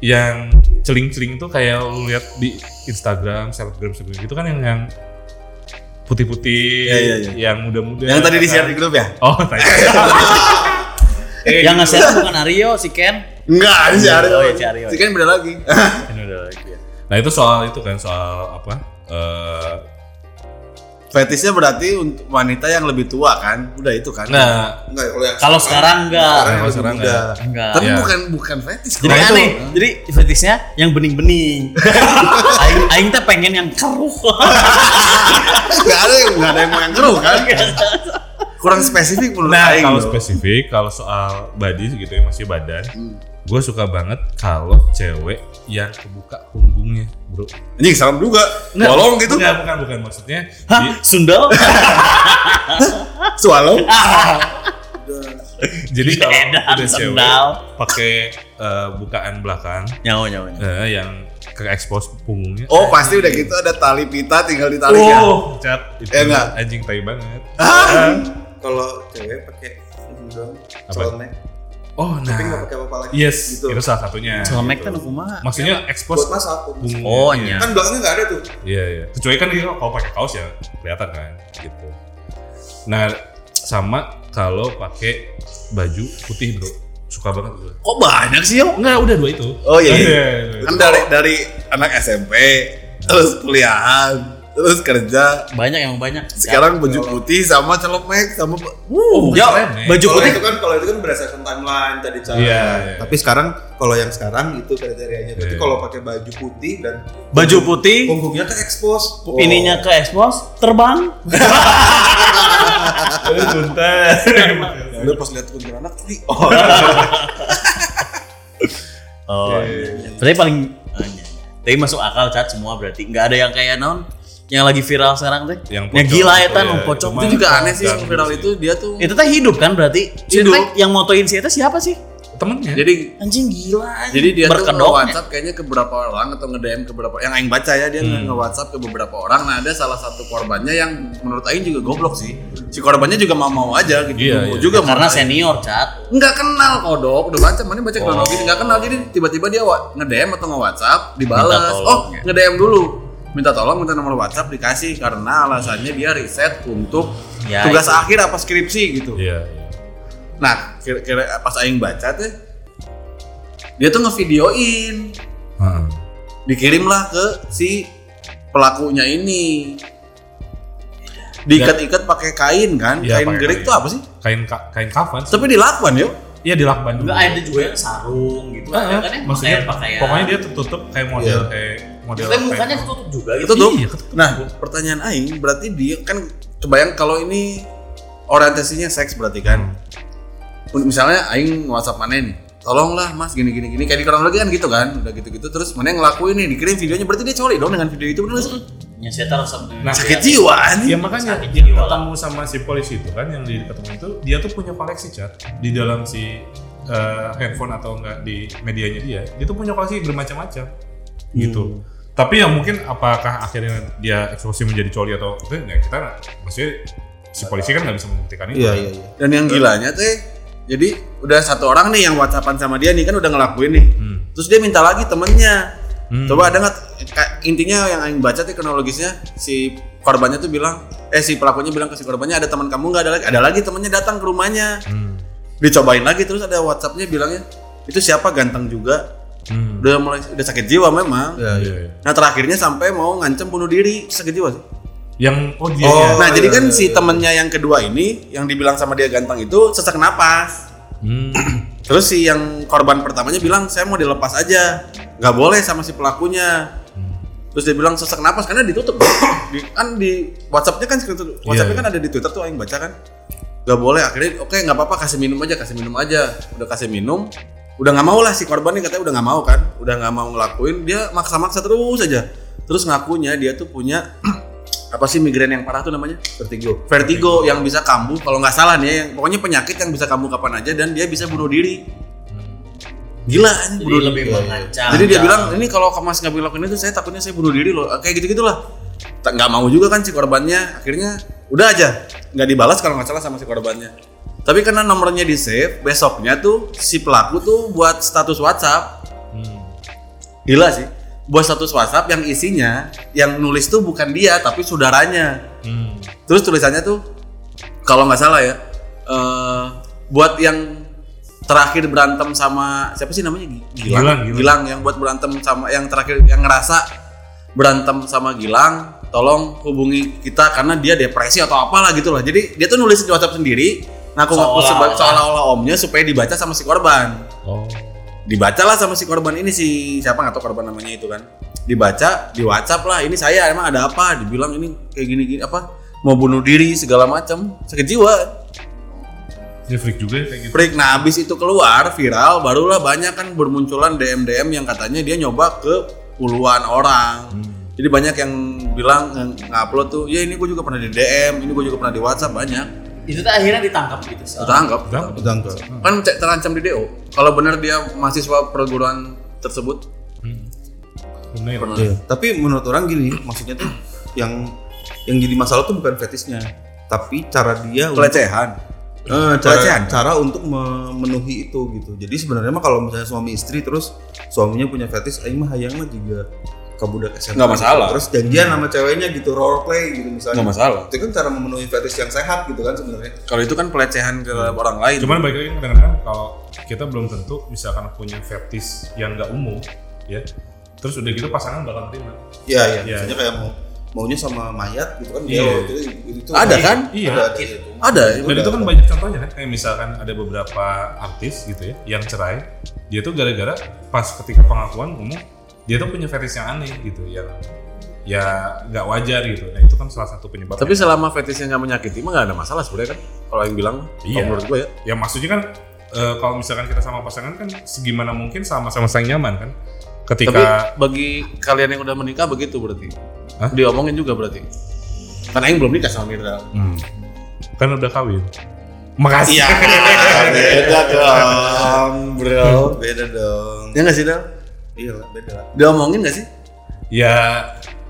yang celing-celing tuh kayak lu lihat di Instagram, selebgram selebgram gitu kan yang yang putih-putih, Iya, iya, iya. yang muda-muda. Yang tadi di kan. share di grup ya? Oh, tadi. Yang nge-share bukan Aryo, si Ken. Enggak, si Aryo. Oh, iya, si Aryo. Si kan beda lagi. Ini udah lagi ya. Nah itu soal itu kan soal apa? Eh, Fetishnya berarti untuk wanita yang lebih tua kan? Udah itu kan? nah, Enggak, kalau yang Kalau sekarang enggak. sekarang Kalau sekarang muda. enggak. Enggak. Tapi Iya. bukan bukan fetish. Jadi Nah, itu- aneh. Jadi fetishnya yang bening-bening. aing aing teh pengen yang keruh. Enggak ada yang enggak ada yang mau yang keruh kan? Kurang spesifik menurut Nah, Aing kalau spesifik, kalau soal body gitu ya masih badan, Hmm. gue suka banget kalau cewek yang kebuka punggungnya, bro. Anjing salam juga. Nggak, Bolong gitu. Enggak, bukan, bukan maksudnya. Hah? di- Sundel? Swallow. Jadi kalau udah cewek sendal. pakai eh, bukaan belakang Nyawa nyawa. nyawa. eh, yang ke expose punggungnya. Oh pasti udah gitu ada tali pita tinggal ditarik ya. Oh, cat itu Ya enggak? anjing tai banget. Ah. Kalau cewek pakai ini doang, celemek, Oh, tapi nah. nggak pakai apa-apa lagi. Yes, gitu. itu salah satunya. Celemek gitu. kan kumaha? Maksudnya Buat expose masak. punggungnya. Oh, Iya. Kan belakangnya nggak ada tuh. Iya, iya. Kecuali kan kalau pakai kaos ya kelihatan kan gitu. Nah, sama kalau pakai baju putih, Bro. Suka banget gue. Kok banyak sih yo? Enggak, udah dua itu. Oh iya. iya. Iya. Kan dari dari anak SMP terus kuliahan terus kerja Banyak emang banyak. sekarang baju putih sama celemek sama Oh, Ya, nih. baju putih itu kan kalau itu kan berdasarkan timeline tadi cara. Iya, iya. Tapi sekarang kalau yang sekarang itu kriterianya. Berarti Iya. kalau pakai baju putih dan baju putih punggungnya ke expose. Oh. ininya ke expose terbang. Buntar. Lu pas lihat kuntilanak ih, Oh. Oh, iya. iya. Berarti paling. Tapi masuk akal cat semua berarti nggak ada yang kayak non yang lagi viral sekarang teh. Yang Yang pocong gila ya itu tan, ya, pocong. cuma- itu juga aneh sih yang Ganggu viral sih. itu dia tuh Itu teh hidup kan berarti? Hidup. teh yang motoin si itu siapa sih? Temennya. jadi Anjing gila. anjing. jadi dia tuh Berkedok. nge-WhatsApp kayaknya ke beberapa orang atau nge-DM ke beberapa yang aing baca ya dia nge-WhatsApp ke beberapa orang nah ada salah satu korbannya yang menurut aing juga goblok sih si korbannya juga mau-mau aja gitu Iya, iya. juga karena menurut aing. senior cat. nggak kenal kodok udah baca mana baca Oh. kronologi nggak kenal jadi tiba-tiba dia wa- nge-DM atau nge-WhatsApp Minta dibalas oh ya. nge-DM dulu minta tolong minta nomor WhatsApp dikasih karena alasannya dia riset untuk Ya, tugas itu. akhir apa skripsi gitu Iya, iya. nah kira-kira pas aing baca tuh dia tuh ngevideoin Heeh. dikirimlah ke si pelakunya ini diikat-ikat pakai kain kan Iya, kain gerik kain. tuh apa sih Kain ka- kain kafan. tapi dilakban yuk Iya di lakban dulu. Enggak ada juga yang sarung gitu. Ah, kan yang maksudnya pakaian pakaian. pokoknya dia tertutup kayak model kayak model Tapi mukanya ketutup juga gitu. itu tuh Iya, ketutup. nah pertanyaan aing berarti dia kan kebayang kalau ini orientasinya seks berarti kan misalnya aing WhatsApp mana nih tolonglah mas gini gini gini kayak di kronologi kan gitu kan udah gitu gitu terus mana yang ngelakuin nih dikirim videonya berarti dia coli dong dengan video itu bener nggak sih Ya saya taruh sama Nah, sakit jiwa anjing. Ya makanya jiwa. ketemu sama si polisi itu kan yang di ketemu itu dia tuh punya koleksi cat di dalam si eh, handphone atau enggak di medianya dia. Dia tuh punya koleksi bermacam-macam gitu. Tapi yang mungkin apakah akhirnya dia eksekusi menjadi coli atau itu ya kita maksudnya si polisi kan nggak bisa membuktikan itu. Iya iya iya. Dan yang gilanya teh, jadi udah satu orang nih yang whatsappan sama dia nih kan udah ngelakuin nih. Hmm. Terus dia minta lagi temennya. Hmm. Coba ada nggak? Intinya yang aing baca tuh kronologisnya si korbannya tuh bilang, eh si pelakunya bilang ke si korbannya ada teman kamu nggak ada lagi? Ada lagi temennya datang ke rumahnya. Hmm. Dicobain lagi terus ada WhatsAppnya bilangnya itu siapa ganteng juga. Hmm. Udah mulai udah sakit jiwa memang. Iya, Iya, iya. Nah terakhirnya sampai mau ngancem bunuh diri sakit jiwa sih. Yang oh dia Oh. ya. nah jadi iya, kan iya, si iya. temennya yang kedua ini yang dibilang sama dia ganteng itu sesak napas. Hmm. Terus si yang korban pertamanya bilang saya mau dilepas aja, nggak boleh sama si pelakunya. Terus dia bilang sesak napas karena ditutup. di, kan di WhatsAppnya kan screenshot- WhatsAppnya Iya, kan ada di Twitter tuh yang baca kan. Nggak boleh akhirnya oke nggak apa-apa kasih minum aja kasih minum aja. Udah kasih minum, udah nggak mau lah si korban nih katanya udah nggak mau kan, udah nggak mau ngelakuin dia maksa-maksa terus aja. Terus ngakunya dia tuh punya apa sih migrain yang parah tuh namanya? Vertigo. vertigo yang bisa kambuh kalau nggak salah nih ya, yang pokoknya penyakit yang bisa kambuh kapan aja dan dia bisa bunuh diri gila Jadi bunuh lebih mengancam. jadi dia bilang ini kalau mas nggak bilang itu saya takutnya saya bunuh diri loh kayak gitu gitulah Tak- nggak mau juga kan si korbannya akhirnya udah aja nggak dibalas kalau nggak salah sama si korbannya tapi karena nomornya di save besoknya tuh si pelaku tuh buat status WhatsApp Hmm. gila sih buat status WhatsApp yang isinya yang nulis tuh bukan dia tapi saudaranya Hmm. Terus tulisannya tuh kalau nggak salah ya, eh buat yang terakhir berantem sama siapa sih namanya Gi- Gilang, Gilang, Gilang. yang buat berantem sama yang terakhir yang ngerasa berantem sama Gilang, tolong hubungi kita karena dia depresi atau apalah gitu lah. Jadi dia tuh nulis di WhatsApp sendiri, ngaku-ngaku Seolah-olah. sebagai seolah-olah omnya supaya dibaca sama si korban Oh. dibacalah sama si korban ini si siapa nggak tahu korban namanya itu kan dibaca di WhatsApp lah ini saya emang ada apa dibilang ini kayak gini gini apa mau bunuh diri segala macam sakit jiwa Dia freak juga ya kayak gitu. break nah habis itu keluar viral barulah banyak kan bermunculan DM DM yang katanya dia nyoba ke puluhan orang Hmm. jadi banyak yang bilang ngupload tuh ya ini gue juga pernah di DM ini gue juga pernah di WhatsApp banyak Itu tuh akhirnya ditangkap gitu. Ditangkap. Ditangkap. Kan cek terancam di DO. Kalau benar dia mahasiswa perguruan tersebut, Bener. Iya. Tapi menurut orang gini, maksudnya tuh yang yang jadi masalah tuh bukan fetisnya, tapi cara dia pelecehan. Eh, cara, Pelecehan. cara untuk memenuhi itu gitu. Jadi sebenarnya mah kalau misalnya suami istri terus suaminya punya fetis, aing mah hayang mah juga ke budak SMA. Nggak masalah. Terus janjian sama ceweknya gitu role play gitu misalnya. Nggak masalah. Itu kan cara memenuhi fetis yang sehat gitu kan sebenarnya. Kalau itu kan pelecehan ke orang lain. Cuman balik lagi kadang-kadang kalau kita belum tentu misalkan punya fetish yang nggak umum, ya. Terus udah gitu pasangan bakal terima. Iya iya. Iya. Misalnya kayak mau maunya sama mayat gitu kan Iya. dia itu, itu Ada kan? Iya. Ada, ada itu. ada. Dan itu kan banyak contohnya kan, kayak misalkan ada beberapa artis gitu ya, yang cerai, dia tuh gara-gara pas ketika pengakuan ngomong, dia tuh punya fetish yang aneh gitu, yang ya nggak wajar gitu. Nah itu kan salah satu penyebab. Tapi selama fetishnya nggak menyakiti mah nggak ada masalah sebenarnya kan. Kalau yang bilang, Iya. menurut gue ya. ya maksudnya kan eh, kalau misalkan kita sama pasangan kan segimana mungkin sama-sama saling nyaman kan. Tapi Ketika bagi kalian yang udah menikah begitu berarti. Hah? Diomongin juga berarti. Karena yang belum nikah sama Mirda. Hmm. kan udah kawin. Makasih. Iya. beda dong, bro. Beda dong. Ya nggak sih Del? Iya lah, beda lah. Diomongin nggak sih? ya,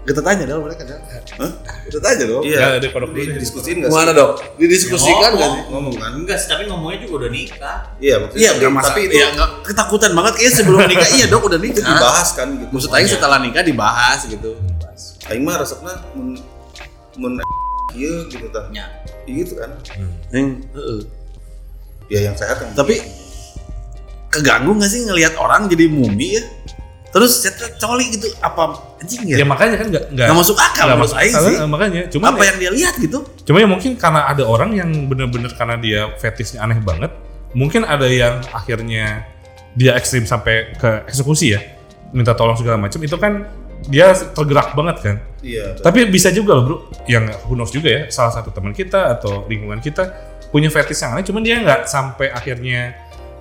Kita tanya Del mereka Del. Hah? Kita tanya dong. Iya. ya Di, dulu. diskusiin nggak sih? Mana dok? Didiskusikan nggak sih? Ngomong kan? Enggak sih, tapi ngomongnya juga udah nikah. Iya, maksudnya Iya, tapi, nggak masalah. tapi itu, Iya, nggak ketakutan banget kayaknya sebelum nikah. iya dok, udah nikah. dibahas kan gitu. Maksud Aing setelah nikah dibahas gitu. Aing mah resepna mun mun ieu gitu tah. Ya. Gitu kan. Yang, heeh. Ya yang sehat yang Tapi keganggu nggak sih ngelihat orang jadi mumi ya? Terus cetak coli gitu apa anjing ya? Ya makanya kan nggak nggak masuk akal menurut masuk Aing akal, sih. makanya. Cuma apa yang dia lihat gitu? Cuma ya mungkin karena ada orang yang bener-bener karena dia fetishnya aneh banget, mungkin ada yang akhirnya dia ekstrim sampai ke eksekusi ya, minta tolong segala macam. Itu kan dia tergerak banget kan. Iya. Tapi bisa juga loh bro, yang who knows juga ya, salah satu teman kita atau lingkungan kita punya fetish yang aneh, cuman dia nggak sampai akhirnya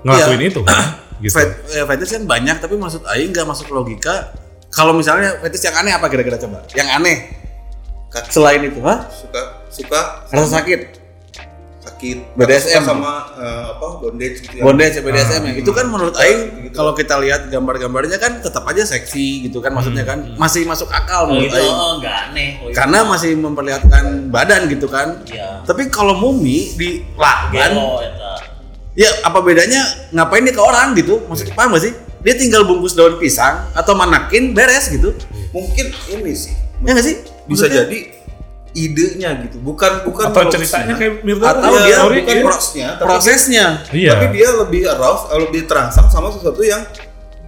ngelakuin itu kan. gitu. Fet- eh, fetish kan banyak tapi maksud Aing nggak masuk logika. Kalau misalnya fetish yang aneh apa kira-kira coba? Yang aneh Ka- selain itu, hah? Suka suka Rasa sakit, sakit BDSM. Suka sama eh, apa bondage gitu ya. bondage, BDSM ya. Ah, Itu kan menurut gitu. Aing Gitu. kalau kita lihat gambar-gambarnya kan tetap aja seksi gitu kan maksudnya kan masih masuk akal Oh menurut itu Aing. oh, enggak aneh. Oh, itu Karena masih memperlihatkan badan gitu kan. Iya. Tapi kalau mumi di eta. Ya apa bedanya ngapain dia ke orang gitu? Maksud paham gak sih? Dia tinggal bungkus daun pisang atau manakin beres gitu. Mungkin ini sih Ya gak sih? bisa Maksudnya- jadi idenya gitu. Bukan bukan atau prosesnya. ceritanya kayak Mirta Atau dia sorry, bukan iya. prosesnya, tapi prosesnya. Iya. tapi dia lebih arouse, eh, lebih terangsang sama sesuatu yang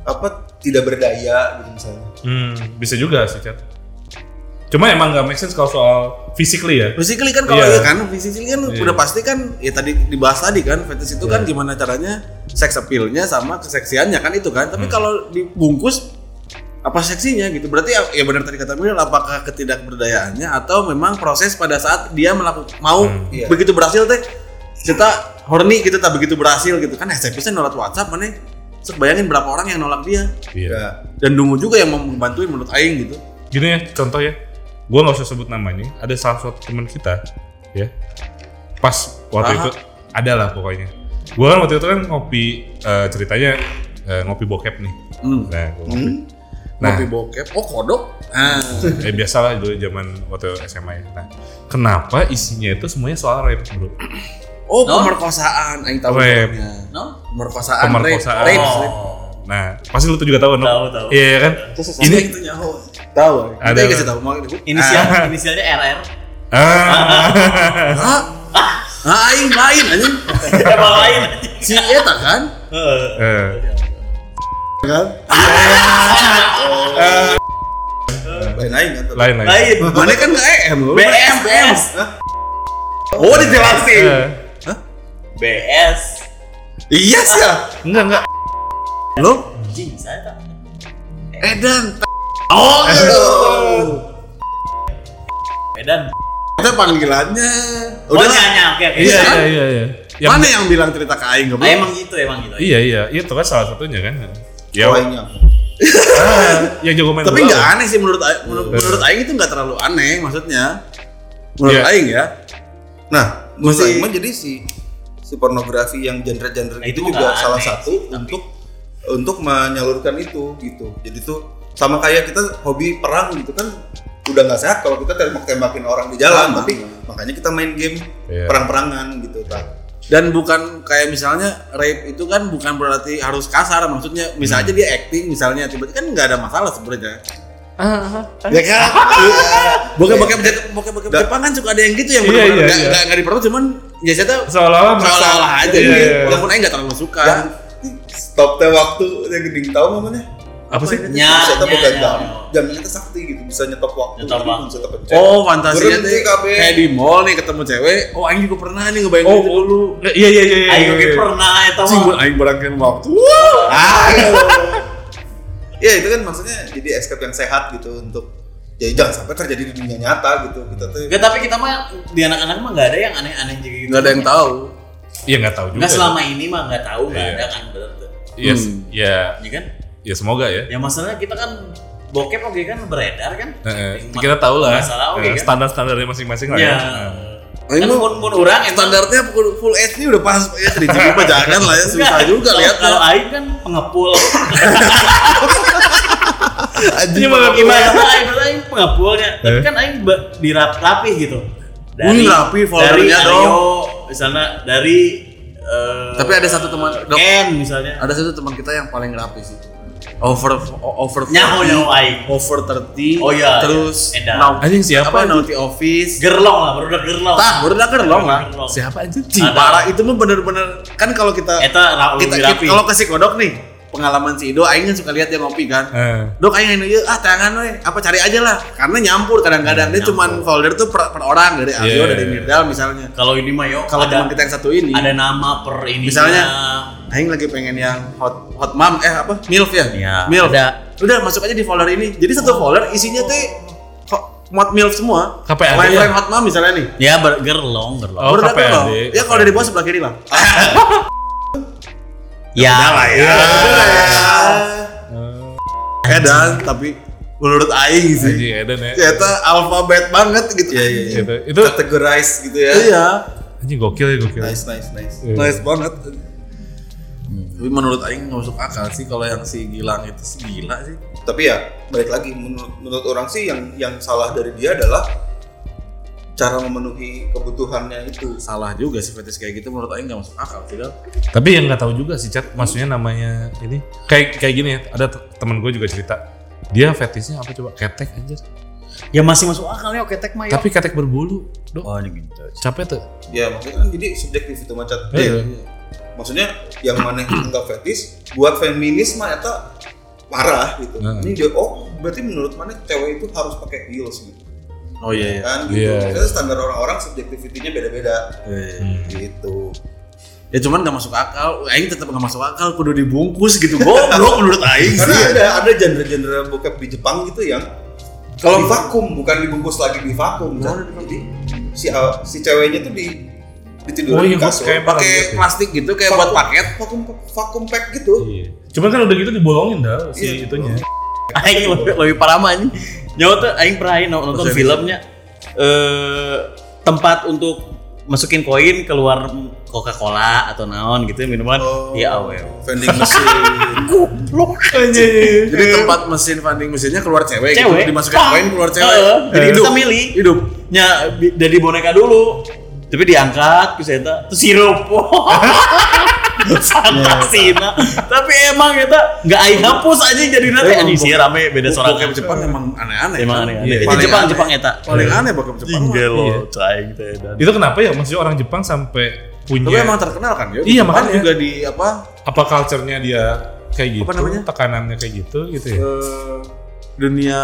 apa tidak berdaya gitu misalnya. Hmm, bisa juga sih Chat. Cuma emang nggak make sense kalau soal physically ya. Physically kan kalau Iya. iya kan, physically kan Iya. udah pasti kan ya tadi dibahas tadi kan, fetish itu kan gimana caranya sex appeal-nya sama keseksiannya kan itu kan. Tapi kalau dibungkus apa seksinya gitu. Berarti ya, ya benar tadi kata Mil apakah ketidakberdayaannya atau memang proses pada saat dia melakukan mau Iya. begitu berhasil teh kita horny gitu tak begitu berhasil gitu kan SMP bisa nolak WhatsApp mana Terus bayangin berapa orang yang nolak dia Iya. Ya, dan Dungu juga yang mau membantuin menurut Aing gitu. Gini ya, contoh ya. Gua nggak usah sebut namanya. Ada salah satu teman kita, ya. Pas waktu Aha. itu ada lah pokoknya. Gua kan waktu itu kan ngopi eh, ceritanya eh, ngopi bokep nih. Hmm. Nah, gua ngopi. hmm, Nah, Ngopi bokep, oh kodok. Ah. eh, biasa lah dulu zaman waktu SMA ya. Nah, kenapa isinya itu semuanya soal rape, bro? Oh, No? pemerkosaan, aing tahu namanya. No? Pemerkosaan, Pemerkosaan. rape, rape, Oh. rape. Nah, pasti lu tuh juga tahu, no? Tahu, tahu. Iya kan? Ini Ini itu nyaho. Tahu. Ada- Ada kasih tahu. Inisial inisialnya RR. ah, Ah. Ah, aing lain anjing. Emang lain. Si eta kan? eh, Kan? lain lain kan. lain lain. Lain. Mana kan enggak EM lu? BS BS. Oh, dijelasin. Eh, BS. Iya sih ya. enggak enggak. Lo Anjing saya tak. Edan. Oh, gitu. Medan. Itu panggilannya. Oh, Udah. nyanyi. Oke oke. Iya iya iya iya. Yang, Mana yang bilang cerita ke aing Ah, emang gitu emang gitu. Iya iya, itu kan salah satunya kan. Ya, Lainnya. ah, yang jago main Tapi nggak aneh sih menurut Aing- menurut, menurut Aing itu nggak terlalu aneh maksudnya. Menurut Iya. Aing ya. Nah, menurut Aing mah jadi si si pornografi yang genre-genre Nah, itu itu juga salah aneh satu sih, tapi- untuk untuk menyalurkan itu gitu. Jadi tuh sama kayak kita hobi perang gitu kan udah nggak sehat kalau kita tembak-tembakin orang di jalan, tapi makanya kita main game Iya. perang-perangan gitu. Tak. Dan bukan kayak misalnya rape itu kan bukan berarti harus kasar maksudnya misalnya dia acting misalnya tiba-tiba kan nggak ada masalah sebenarnya. Ya kan? Bokep bokep bokep bokep Da- Jepang kan suka ada yang gitu yang Iya, benar-benar iya, nggak iya. nggak nggak diperlu cuman ya saya Seolah-olah seolah-olah aja Iya, gitu. iya, iya. Walaupun Aing nggak terlalu suka. Yang stop teh waktu yang gede tahu namanya? Apa sih? Nya, bisa nya. jam. Jamnya itu sakti gitu, bisa nyetop waktu. Nyetop jadi waktu. Bisa terpencet. Oh, fantasinya teh kayak di mall nih ketemu cewek. Oh, Aing juga pernah nih ngebayangin Oh, itu oh, lu. Iya iya iya iya. Ayo oke pernah itu Sing mah. Aing barangkan waktu. Ah, ya itu kan maksudnya jadi escape yang sehat gitu untuk ya jangan sampai terjadi di dunia nyata gitu kita tuh Gak, tapi kita mah di anak-anak mah gak ada yang aneh-aneh juga gitu. Nggak ada yang tahu. Iya nggak tahu juga. Nggak selama ini mah nggak tahu nggak Iya. ada kan tuh. Iya, Hmm. ya, Ya kan? Ya semoga ya. Ya masalahnya kita kan bokep oke kan beredar kan? Eh, Ma- kita tahu lah Masalah oke eh, kan? standar-standarnya masing-masing lah Ya. ya. Nah. Kan pun pun orang Standarnya full, full HD udah pas ya 3GP mah jangan lah ya susah Enggak, juga kalau- lihat Kalau Aing kan pengepul. Anjing Ini malah Gimana Aing berarti Aing pengepulnya? Tapi Eh? kan Aing dirap rapi gitu. Wih, rapi foldernya dari dong. Misalnya dari eh, Tapi ada satu teman-. Ken misalnya. Ada satu teman kita yang paling rapi sih. Over over Nyaho 40, nyaho Aing. over 30 Oh iya, terus iya. Edan. now- Anjing siapa apa naughty office Gerlong lah, baru udah gerlong. tah baru udah gerlong lah. Siapa Ada. parah itu mah bener-bener kan kalau kita Eta kita, kita- kalau ke psikodok nih pengalaman si Ido Aing kan suka lihat dia ngopi kan Eh. Dok aing aing ieu ah tangan we apa cari aja lah karena nyampur kadang-kadang dia cuman folder tuh per, per orang dari Aryo Iya. dari Mirdal misalnya Kalau ini mah yo kalau teman kita yang satu ini ada nama per ini. Misalnya, Aing lagi pengen yang hot hot mom eh apa milf ya Iya, milf ada. udah masuk aja di folder ini jadi satu folder isinya tuh hot hot milf semua KPAD lain ya? lain hot mom misalnya nih ya ber- gerlong, gerlong. Oh, KPAD. ya kalau dari bawah sebelah kiri lah ya. ya edan tapi menurut Aing sih Anjing Eden ya. ternyata alfabet banget gitu Iya, iya, iya. Gitu. Itu categorize gitu ya iya anjing gokil ya gokil. nice nice nice Iya. nice banget tapi menurut Aing nggak masuk akal sih kalau yang si Gilang itu sih gila sih tapi ya balik lagi menurut menurut orang sih yang yang salah dari dia adalah cara memenuhi kebutuhannya itu salah juga sih fetish kayak gitu menurut Aing nggak masuk akal sih Gal. Tapi yang nggak tahu juga sih chat, maksudnya namanya ini kayak kayak gini ya. Ada te- temen gue juga cerita, dia fetishnya apa coba ketek anjir. Ya masih masuk akal ya ketek mah ya. Tapi ketek berbulu, dok. oh ini gitu. Capek tuh. ya maksudnya kan jadi subjektif itu macet Iya. Maksudnya yang mana yang anggap fetish buat feminis mah eta parah gitu. Hmm. ini dia oh berarti menurut mana cewek itu harus pakai heels gitu? Oh iya iya. Kan gitu. Iya. Maksudnya standar orang-orang subjektivitinya beda-beda. Hmm. gitu. Ya cuman nggak masuk akal. Aing tetap nggak masuk akal kudu dibungkus gitu. Goblok menurut Aing karena sih. ada ada genre-genre bokep di Jepang gitu yang Kalau- di vakum bukan dibungkus lagi di vakum kan? jadi si si ceweknya tuh di ditidurin Oh iya, di kasur kayak pakai Gitu. plastik gitu kayak buat paket vakum vakum pack gitu Iya. Cuman kan udah gitu dibolongin dah si Iya, itunya. Aing lebih, lebih parah mah ini. Nyawa tuh aing pernah aing nonton Maksudnya filmnya eh tempat untuk masukin koin keluar Coca-Cola atau naon gitu minuman. Oh. Ya awel. vending machine Goblok jadi tempat mesin vending mesinnya keluar cewek, Cewek. gitu dimasukin koin keluar cewek Heeh. jadi hidup Kita milih. hidup nya dari boneka dulu. Tapi diangkat ke eta terus sirup. Santaksina. Tapi emang kita nggak aing hapus aja jadi nanti Emang anjing sih rame beda suara bokep Jepang emang aneh-aneh Emang aneh. Iya. Itu Paling Jepang aneh. Jepang eta. paling aneh bokep Jepang. Tinggal Iya. lo, caing teh dan. Itu kenapa ya? Maksudnya orang Jepang sampai punya tapi emang terkenal kan ya Iya, makanya. juga di apa apa culture-nya dia kayak gitu, Apa namanya? tekanannya kayak gitu gitu ya. Dunia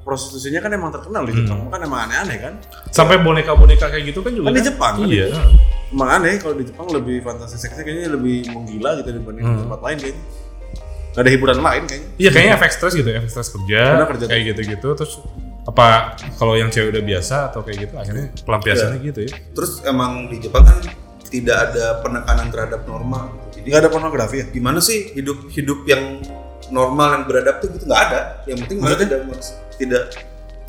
prostitusinya kan emang terkenal di Hmm. Jepang kan emang aneh-aneh kan Sampai boneka-boneka kayak gitu kan juga Kan di Jepang, kan Iya. di emang aneh kalau di Jepang lebih fantasi seksnya kayaknya lebih menggila gitu dibanding Hmm. di tempat lain kayaknya Gak ada hiburan lain kayaknya Iya kayaknya efek stres gitu, efek stres kerja, kerja kayak gitu-gitu. Terus apa kalau yang cewek udah biasa atau kayak gitu, akhirnya pelampiasannya Iya. gitu ya. terus emang di Jepang kan tidak ada penekanan terhadap norma jadi Gak ada pornografi ya gimana sih hidup hidup yang normal yang beradab tuh gitu nggak ada yang penting mereka Maksudnya? tidak tidak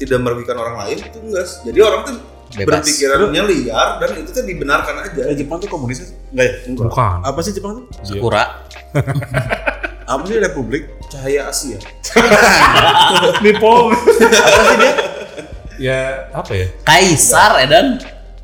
tidak merugikan orang lain itu enggak jadi orang tuh bebas. berpikirannya liar dan itu tuh dibenarkan aja. Eh, Jepang tuh komunis enggak ya? Enggak. Bukan. Apa sih Jepang tuh? Sakura. Apa sih Republik? Cahaya Asia. Nippon. apa sih dia? Ya apa ya? Kaisar Edan.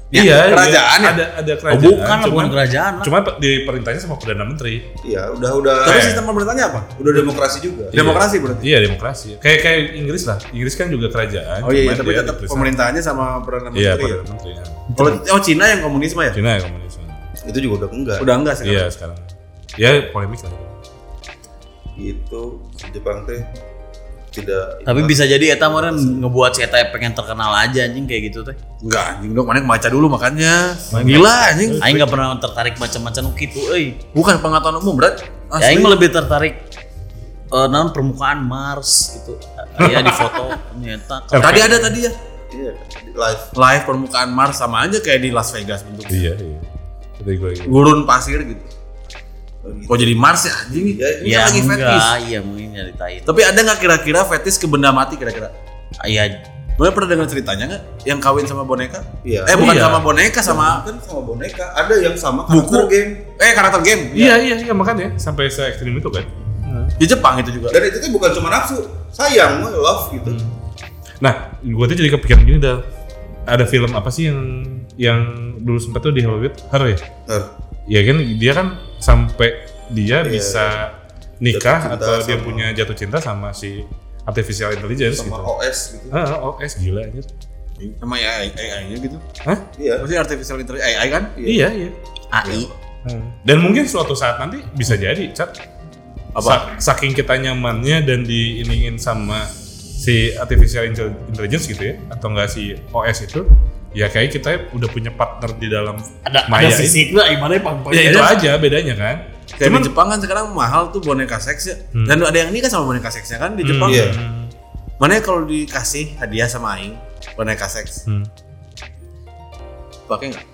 Ya, iya, kerajaan iya. ya? Ada ada Oh, kerajaan. bukan, bukan cuman, kerajaan. lah. Cuman diperintahnya sama perdana menteri. Iya, udah udah Tapi Eh. sistem pemerintahnya apa? udah demokrasi juga. Iya. Demokrasi berarti. Iya demokrasi. Kayak kayak Inggris lah. Inggris kan juga kerajaan. Oh iya, cuman tapi tetap pemerintahnya sama perdana menteri. Iya ya? perdana menteri. ya. Kalau oh Cina yang komunisme ya? Cina ya komunisme. Itu juga udah enggak. Udah enggak sih. Iya sekarang. Ya polemik lah. Gitu Jepang teh tidak Tapi bisa jadi eta meureun ngebuat si eta pengen terkenal aja anjing kayak gitu teh. Enggak anjing dong, mana baca dulu makanya. Gila anjing. Aing nggak pernah tertarik macam-macam gitu euy. Bukan pengetahuan umum, berat. Ya, Aing lebih tertarik eh non permukaan Mars gitu. Iya di foto ternyata. Tadi ada tadi ya. iya, live. Live permukaan Mars sama aja kayak di Las Vegas bentuknya. Iya iya. Gurun pasir gitu. Kok jadi Mars ya anjing? Ya, Ini Ya kan lagi enggak, fetis. iya mungkin nyeritain. Tapi ada nggak kira-kira fetis ke benda mati kira-kira? Iya, Boleh pernah dengar ceritanya nggak? Yang kawin sama boneka? Iya. Eh bukan Iya. sama boneka sama kan sama boneka. Ada yang sama Buku. karakter game. eh karakter game. Iya iya iya makanya sampai se ekstrim itu kan. Di Jepang itu juga. Dan itu tuh bukan cuma nafsu, sayang, love gitu. Nah, gue tuh jadi kepikiran gini dah. Ada film apa sih yang yang dulu sempat tuh di Hollywood? Har ya? Nah, Ya kan dia kan sampai dia Iya. bisa nikah Jatuh cinta atau dia punya jatuh cinta sama si artificial intelligence sama gitu. OS gitu. Ah, OS gila anjir. Sama AI, AI-nya gitu. Hah? Iya. Maksudnya artificial intelligence AI kan? Iya, iya. AI. Hmm. Dan mungkin suatu saat nanti bisa jadi, Cat. Apa? Sa- saking kita nyamannya dan diiningin sama si artificial intel- intelligence gitu ya, atau enggak si OS itu, ya kayak kita udah punya partner di dalam Ada Maya ada ini. fisiknya gimana ya pang Ya itu aja bedanya kan. Kayak Cuman di Jepang kan sekarang mahal tuh boneka seks ya. Hmm. Dan ada yang nikah sama boneka seksnya kan di Jepang. Iya. Mana ya kalau dikasih hadiah sama aing boneka seks, Hmm. pakai nggak?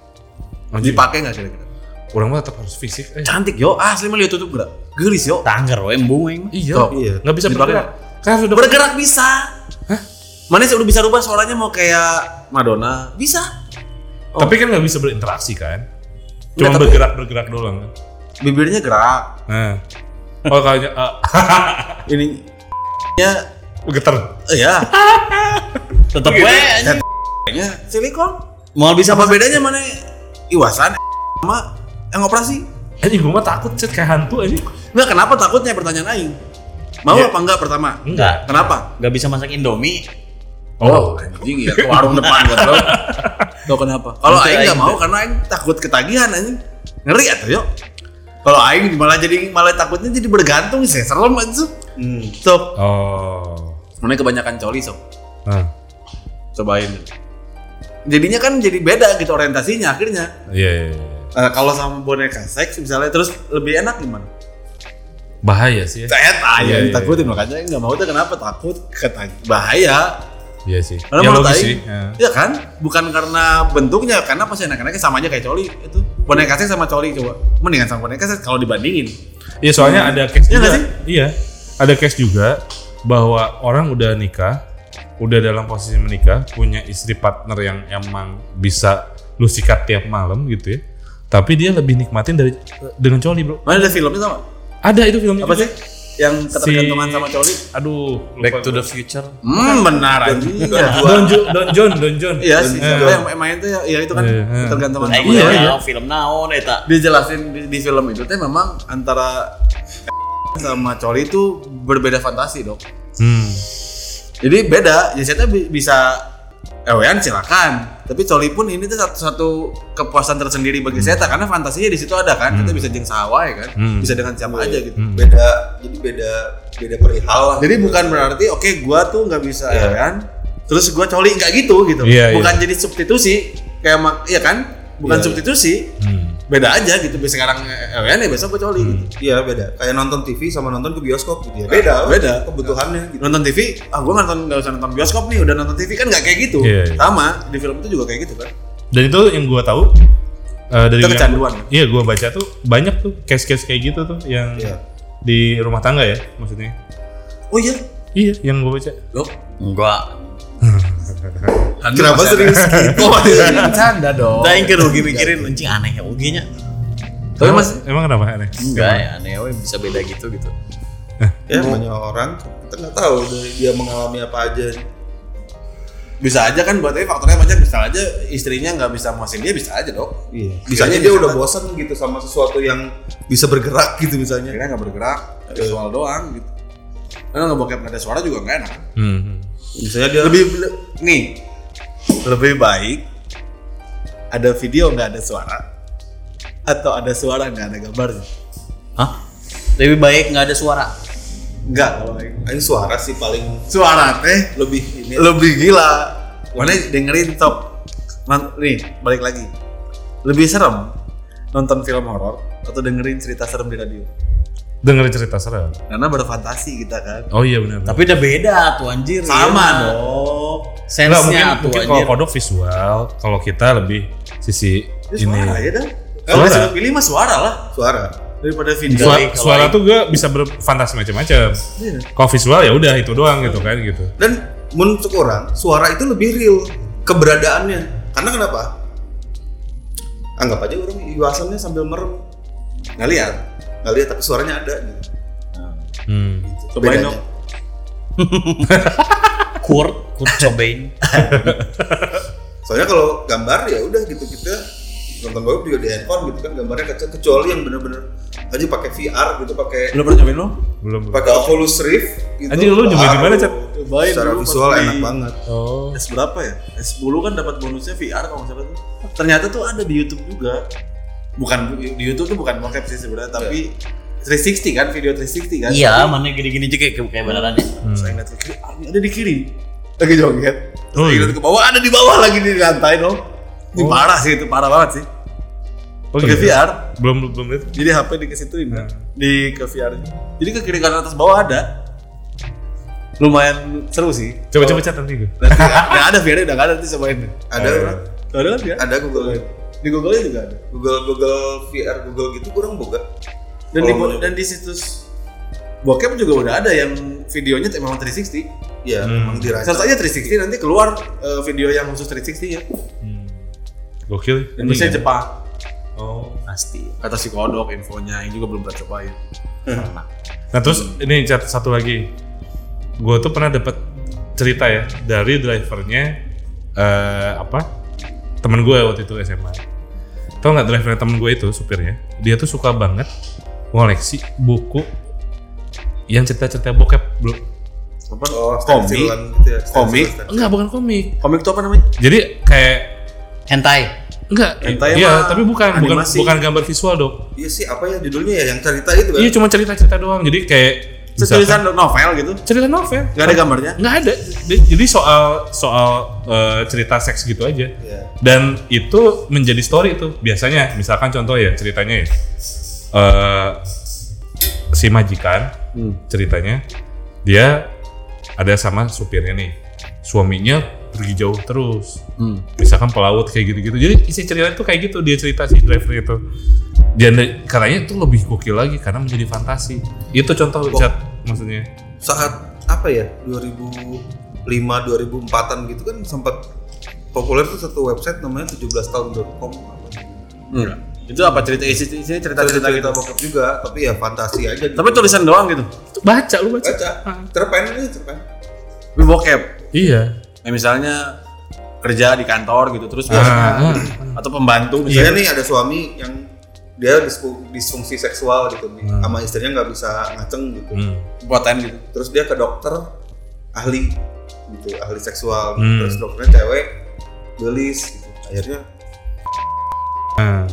Anjing. Dipakai nggak kira-kira? Orang mah tetap harus fisik. Eh. Cantik yo, asli mah lihat tutup gerak. Gelis yo. Tangger we embung aing. Iya. Iya. Nggak bisa Dipakai bergerak. Kan sudah Bergerak bisa. Mana sih udah bisa rubah suaranya mau kayak Madonna? Bisa. Tapi kan nggak bisa berinteraksi kan. Cuma Nggak, tapi- bergerak bergerak doang kan. Bibirnya gerak. Nah. Oh kayaknya ah, Ini nya geter. eh, ya, Tetep we anjing. kayaknya silikon. Mau bisa Apa bedanya mana iwasan sama yang operasi? Anjing gua mah takut cet kayak hantu anjing. Nggak kenapa takutnya pertanyaan aing? Mau Iya. apa enggak pertama? Enggak. Kenapa? Enggak bisa masak Indomie. Oh, anjing ya ke warung depan gua bro. Tuh kenapa? Kalau aing nggak mau karena aing takut ketagihan anjing. Ngeri atuh yuk. Kalau aing malah jadi malah takutnya jadi bergantung sih serem aja. Hmm. Sok. Oh. Mana kebanyakan coli sok. Nah. Cobain. Jadinya kan jadi beda gitu orientasinya akhirnya. Iya, iya, iya. Eh, kalau sama boneka seks misalnya terus lebih enak gimana? Bahaya sih ya. Saya tanya, Iya, iya. takutin makanya nggak mau tuh kenapa takut ketagi bahaya. Iya sih. Karena ya menurut sih. Ya. ya kan? Bukan karena bentuknya, karena pasti anak-anaknya sama aja kayak coli itu. Boneka seks sama coli coba. Mendingan sama boneka seks kalau dibandingin. Iya soalnya ada case Iya juga. sih? Iya. Ada case juga bahwa orang udah nikah, udah dalam posisi menikah, punya istri partner yang emang bisa lu sikat tiap malam gitu ya. Tapi dia lebih nikmatin dari dengan coli, Bro. Mana ada filmnya sama? Ada itu filmnya. Apa juga. sih? Yang ketergantungan sama coli? Aduh, Back to the future. Hmm, benar aja. Don Jo- Don John, Don John. Iya sih, Eh, siapa yang main tuh ya, ya itu kan Iya, iya. ketergantungan sama Iya, iya, iya. film naon eta. dijelasin di, di film itu teh memang antara sama coli itu berbeda fantasi dok. Hmm. Jadi beda, ya saya bi- bisa ewean silakan. Tapi coli pun ini tuh satu, satu kepuasan tersendiri bagi saya karena fantasinya di situ ada kan. Kita bisa jeng sawai kan, Hmm. bisa dengan siapa aja gitu. Hmm. Beda, jadi beda beda perihal lah. Jadi bukan berarti oke gua tuh nggak bisa Iya. ewean, terus gua coli nggak gitu gitu. Iya, bukan jadi substitusi kayak mak, iya kan? Bukan Iya. substitusi, Hmm. Beda aja gitu. Bisa sekarang ewean ya besok gua coli gitu. Iya beda. Kayak nonton TV sama nonton ke bioskop gitu ya. Beda, Beda. kebutuhannya gitu. nonton TV ah gue nonton nggak usah nonton bioskop nih udah nonton TV kan nggak kayak gitu Iya, iya. sama di film itu juga kayak gitu kan Dan itu yang gua tahu eh, dari Itu yang- kecanduan. Iya, gua baca tuh banyak tuh case-case kayak gitu tuh yang Iya. di rumah tangga ya maksudnya. oh iya Iya, yang gua baca. loh Enggak. Kenapa serius gitu? Bercanda dong. Nah, yang rugi mikirin anjing aneh ya uginya. Tapi mas, emang kenapa aneh? Enggak ya aneh we, bisa beda gitu gitu. ya banyak orang kita nggak tahu dari dia mengalami apa aja. bisa aja kan buat faktornya banyak bisa aja istrinya nggak bisa muasin dia bisa aja dong. Iya. Misalnya dia udah bosan gitu sama sesuatu yang bisa bergerak gitu misalnya. Akhirnya nggak bergerak, visual doang gitu. Karena ngebokep nggak ada suara juga nggak enak. Hmm. Misalnya dia Lebih nih, lebih baik ada video nggak ada suara atau ada suara nggak ada gambarnya. Hah? Lebih baik nggak ada suara. Enggak kalau baik. ini suara sih paling Suara teh lebih ini. lebih gila. Mana dengerin top nih balik lagi. Lebih serem nonton film horor atau dengerin cerita serem di radio. Dengerin cerita serem. Karena berfantasi kita kan. Oh iya benar. Tapi udah beda tuh anjir. Sama Iya. dong. Sense-nya mungkin, tuh mungkin kalau kodok visual, kalau kita lebih sisi Ya, ini. suara ya dah. Suara. Kalau disuruh pilih mah suara lah Suara. daripada video. Suara, suara tuh gue bisa berfantasi macam-macam. Iya. Kalau visual ya udah itu doang gitu kan gitu. Dan menurut orang suara itu lebih real keberadaannya. Karena kenapa? Anggap aja orang iwasannya sambil merem. Nggak lihat. Nggak lihat tapi suaranya ada gitu. Hmm. Cobain Bedanya. dong. Kurt, Kurt cobain. Soalnya kalau gambar ya udah gitu kita nonton bokep juga di handphone gitu kan gambarnya kecil kecuali yang bener-bener aja pakai VR gitu pakai Lu pernah cobain lo? Belum. pakai Oculus Rift gitu. Anjing, lu nyobain di mana, baru Cat? Cobain Secara visual enak banget. Oh. S berapa ya? S10 kan dapat bonusnya VR kalau nggak salah tuh. Ternyata tuh ada di YouTube juga. Bukan di YouTube tuh bukan bokep sih sebenarnya, tapi 360 kan, video 360 kan. Iya, mana gini-gini juga kayak kayak beneran ya. Hmm. Saya ngeliat ke kiri, ada di kiri. Lagi joget. Oh, Saya iya. ke bawah, ada di bawah lagi di lantai dong. Ini Oh. parah sih itu, parah banget sih. Oh, Pakai gitu? VR. Belum belum itu. Jadi HP dikesituin Nah. di ke VR. Jadi ke kiri kanan atas bawah ada. Lumayan seru sih. Coba coba cat nanti gue. Nanti nggak ada VR udah nggak ada nanti cobain. Ada Oh, iya. Ada kan VR? ada Google Di Google juga ada. Google Google VR Google gitu kurang boga. Dan di dan di situs bokep juga udah ada yang videonya memang 360. Ya, Hmm. memang dirancang. Search aja 360 nanti keluar eh, video yang khusus 360 ya. Hmm. Gokil. Dan biasanya Jepang. Oh. Pasti. Kata si Kodok infonya yang juga belum pernah cobain. Pernah. Nah terus ini cat satu lagi, gue tuh pernah dapat cerita ya dari drivernya eh apa temen gue waktu itu SMA. Tau nggak drivernya temen gue itu supirnya? Dia tuh suka banget ngoleksi buku yang cerita-cerita bokep belum Apa? Oh, komik. gitu ya. Komik. enggak bukan komik Komik itu apa namanya? jadi kayak Hentai. enggak Hentai iya mah tapi bukan bukan animasi. bukan gambar visual dok Iya sih, apa ya judulnya ya yang cerita itu kan? iya cuma cerita-cerita doang jadi kayak Tulisan novel gitu. cerita novel Gak ada gambarnya. nggak ada Di- jadi soal soal eh, cerita seks gitu aja Iya. dan itu menjadi story itu biasanya misalkan contoh ya ceritanya ya eh, si majikan Hmm. ceritanya dia ada sama supirnya nih suaminya pergi jauh terus Hmm. misalkan pelaut kayak gitu-gitu jadi isi cerita itu kayak gitu dia cerita si driver itu dan katanya itu lebih gokil lagi karena menjadi fantasi itu contoh chat maksudnya Saat apa ya? 2005 2004-an gitu kan sempat populer tuh satu website namanya 17tahun.com Hmm. Itu apa cerita isi isinya cerita-cerita gitu. cerita bokep juga tapi ya fantasi aja gitu. Tapi tulisan doang gitu. baca lu baca, baca cerpen ini cerpen bokep. iya Ya, misalnya kerja di kantor gitu terus Ah, biasanya ah. atau pembantu misalnya misalnya nih ada suami yang dia disfu- disfungsi seksual gitu nih Hmm. sama istrinya nggak bisa ngaceng gitu Hmm. buatan gitu. terus dia ke dokter ahli gitu ahli seksual Hmm. terus dokternya cewek gelis gitu akhirnya Nah.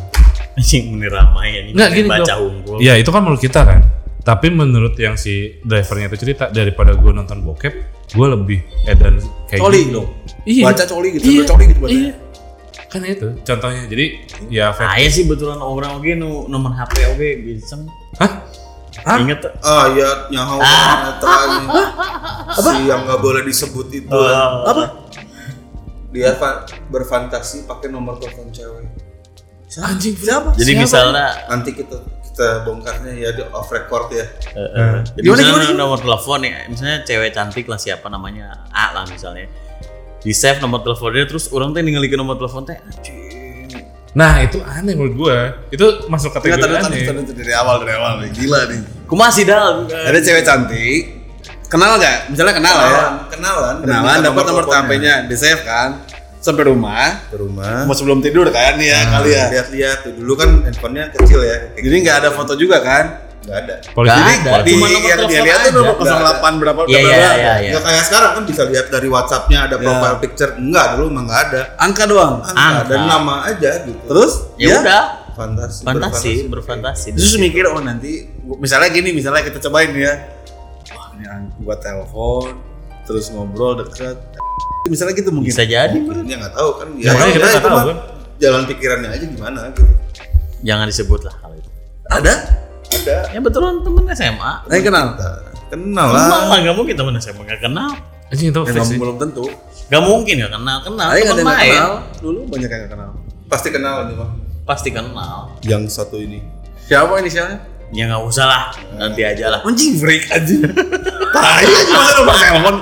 Anjing bener ramai ini. Nggak, gini, baca unggul. Ya itu kan menurut kita kan. Tapi menurut yang si drivernya itu cerita daripada gue nonton bokep, gue lebih edan kayak Coli gitu. dong. Iya. Baca coli gitu, Iya. coli gitu bacanya. Iya. Kan itu contohnya. Jadi ya vape. Aya sih betulan orang oge nu nomor HP oge bisa. Hah? Ingat tuh. ah ya nyaho netranya si yang nggak boleh disebut itu Apa? dia fa- berfantasi pakai nomor telepon cewek Anjing Siapa? Jadi misalnya nanti kita kita bongkarnya ya di off record ya eh, eh, jadi Gimana, misalnya gimana, nomor telepon ya, misalnya cewek cantik lah siapa namanya A lah misalnya. di save nomor teleponnya terus orang teh ningalikeun nomor telepon teh anjing Nah itu aneh menurut gua. Itu masuk Tadi kategori tadi aneh. tadi dari awal dari awal nih. Gila nih. kumaha sih dal Ada cewek cantik. Kenal nggak? Misalnya kenal lah ya. kenalan Kenalan dapat nomor. HP-nya, di save kan. Sampai rumah, ke rumah mau sebelum tidur kan ya kali ya. lihat-lihat tuh dulu kan handphonenya kecil ya kayak Jadi nggak ada foto juga kan? nggak ada Polisi jadi ada. Di Cuma nomor yang dia lihat tuh nomor Nggak ada. 08 berapa Iya, berapa. iya, iya, iya. nggak kayak sekarang kan bisa lihat dari WhatsAppnya ada profile picture enggak dulu emang nggak ada Angka doang. Angka Angka. dan nama aja gitu Terus ya udah fantasi fantasi berfantasi Terus mikir oh nanti misalnya gini, misalnya kita cobain ya. Wah, ini gua telepon, terus ngobrol deket. Misalnya gitu mungkin. bisa jadi berarti dia nggak tahu kan ya, makanya kita udah, nggak tahu, kan. jalan pikirannya aja gimana gitu jangan disebut lah kalau itu Ada? ada ya betulan temen SMA Saya kenal. Kenal lah Malah nggak mungkin temen SMA nggak kenal Anjing itu Ya, belum tentu. nggak mungkin nggak kenal kenal ada temen yang main kenal. Dulu banyak yang kenal. pasti kenal ini mah pasti kenal yang satu ini Siapa inisialnya? Ya nggak usah lah nanti aja lah Anjing break aja. Bahaya masa nomor telepon.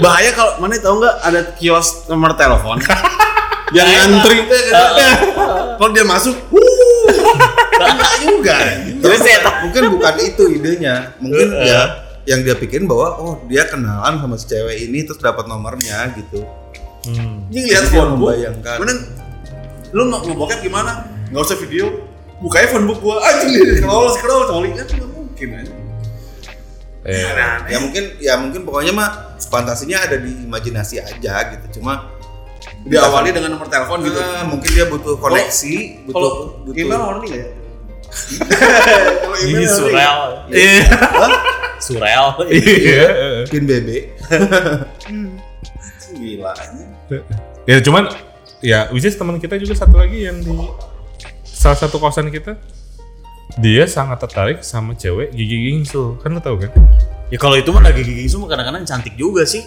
Bahaya kalau mana tahu nggak ada kios nomor telepon. yang ngantri teh kalau dia masuk, enggak juga. terus mungkin bukan itu idenya mungkin ya yang dia pikirin bahwa oh dia kenalan sama si cewek ini terus dapat nomornya gitu Hmm. Lihat Jadi dia phone membayangkan. Mending lu mau mau bokep gimana? Nggak usah video. Bukanya phone book gua anjing dia scroll scroll coli kan nggak mungkin aja. Eh, ya mungkin ya mungkin pokoknya mah fantasinya ada di imajinasi aja gitu cuma Diawali dengan nomor telepon gitu. Ah, mungkin dia butuh koneksi butuh Kalau butuh email nggak ya? Ini email horny surel Iya. surel Iya. pin BB? Gila. Ya cuman ya which is teman kita juga satu lagi yang di salah satu kosan kita dia sangat tertarik sama cewek gigi gingsul kan lo tau kan? Ya kalau itu mah lagi gigi semua kadang-kadang cantik juga sih.